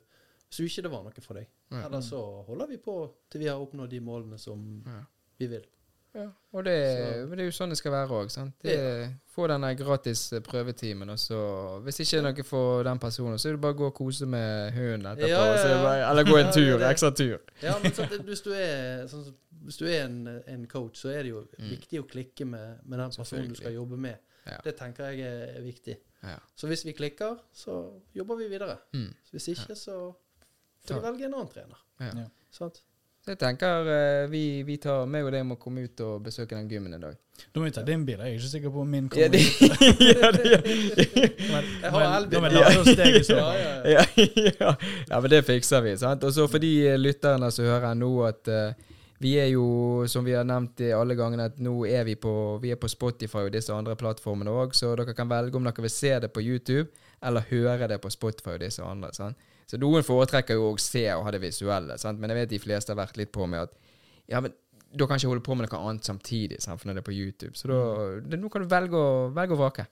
hvis ikke det var noe for deg. Mm. Ja. Eller så holder vi på til vi har oppnådd de målene som Ja. vi vil. Ja, og det, det er jo sånn det skal være òg. Få denne gratis eh, prøvetimen, og så Hvis ikke noe for den personen, så er det bare å gå og kose med hunden etterpå. Ja, ja, bare, eller gå en tur. Ekstra tur. Ja, men sant, hvis du er, sånn, hvis du er en, en coach, så er det jo Mm. viktig å klikke med, med den personen du skal jobbe med. Ja. Det tenker jeg er, viktig. Ja. Så hvis vi klikker, så jobber vi videre. Mm. Hvis ikke, så får du velge en annen trener. Ja. Ja. Sant? Så jeg tenker eh, vi, vi tar meg og deg må komme ut og besøke den gymmen en dag. Da må vi ta din bil. Jeg er ikke sikker på om min Ja, kommer. ut. <laughs> ja, det, Men, <laughs> Jeg har men- elbil. Ja, ja, ja. ja, ja. <laughs> ja, men det fikser vi. sant? Og så for de eh, lytterne som hører nå, at uh, vi er jo, som vi har nevnt alle gangene, at nå er vi på, vi er på Spotify og disse andre plattformene òg, så dere kan velge om dere vil se det på YouTube eller høre det på Spotify og disse andre. sant? Så noen foretrekker jo å se og ha det visuelle, sant? men jeg vet de fleste har vært litt på med at ja, men da kan jeg ikke holde på med noe annet samtidig, sant? for når det er på YouTube. Så da, det, nå kan du velge å, velge å vrake,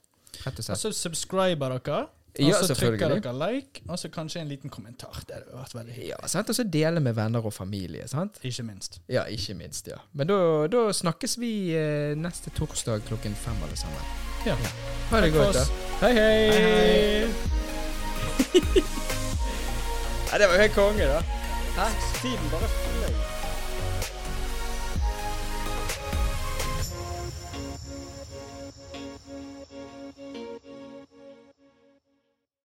rett og slett. så subscriber dere, og Ja, så trykker dere like, og så kanskje en liten kommentar. Det hadde vært veldig hyggelig. Ja, sant? Og så dele med venner og familie. sant? Ikke minst. Ja, ikke minst, ja. Men da, da snakkes vi eh, neste torsdag klokken fem alle sammen. Ja. Ha det godt, da. hei, Hei, hei! Hei, <laughs> Nei, det var jo helt konge, da. Hæ? Tiden bare fløy.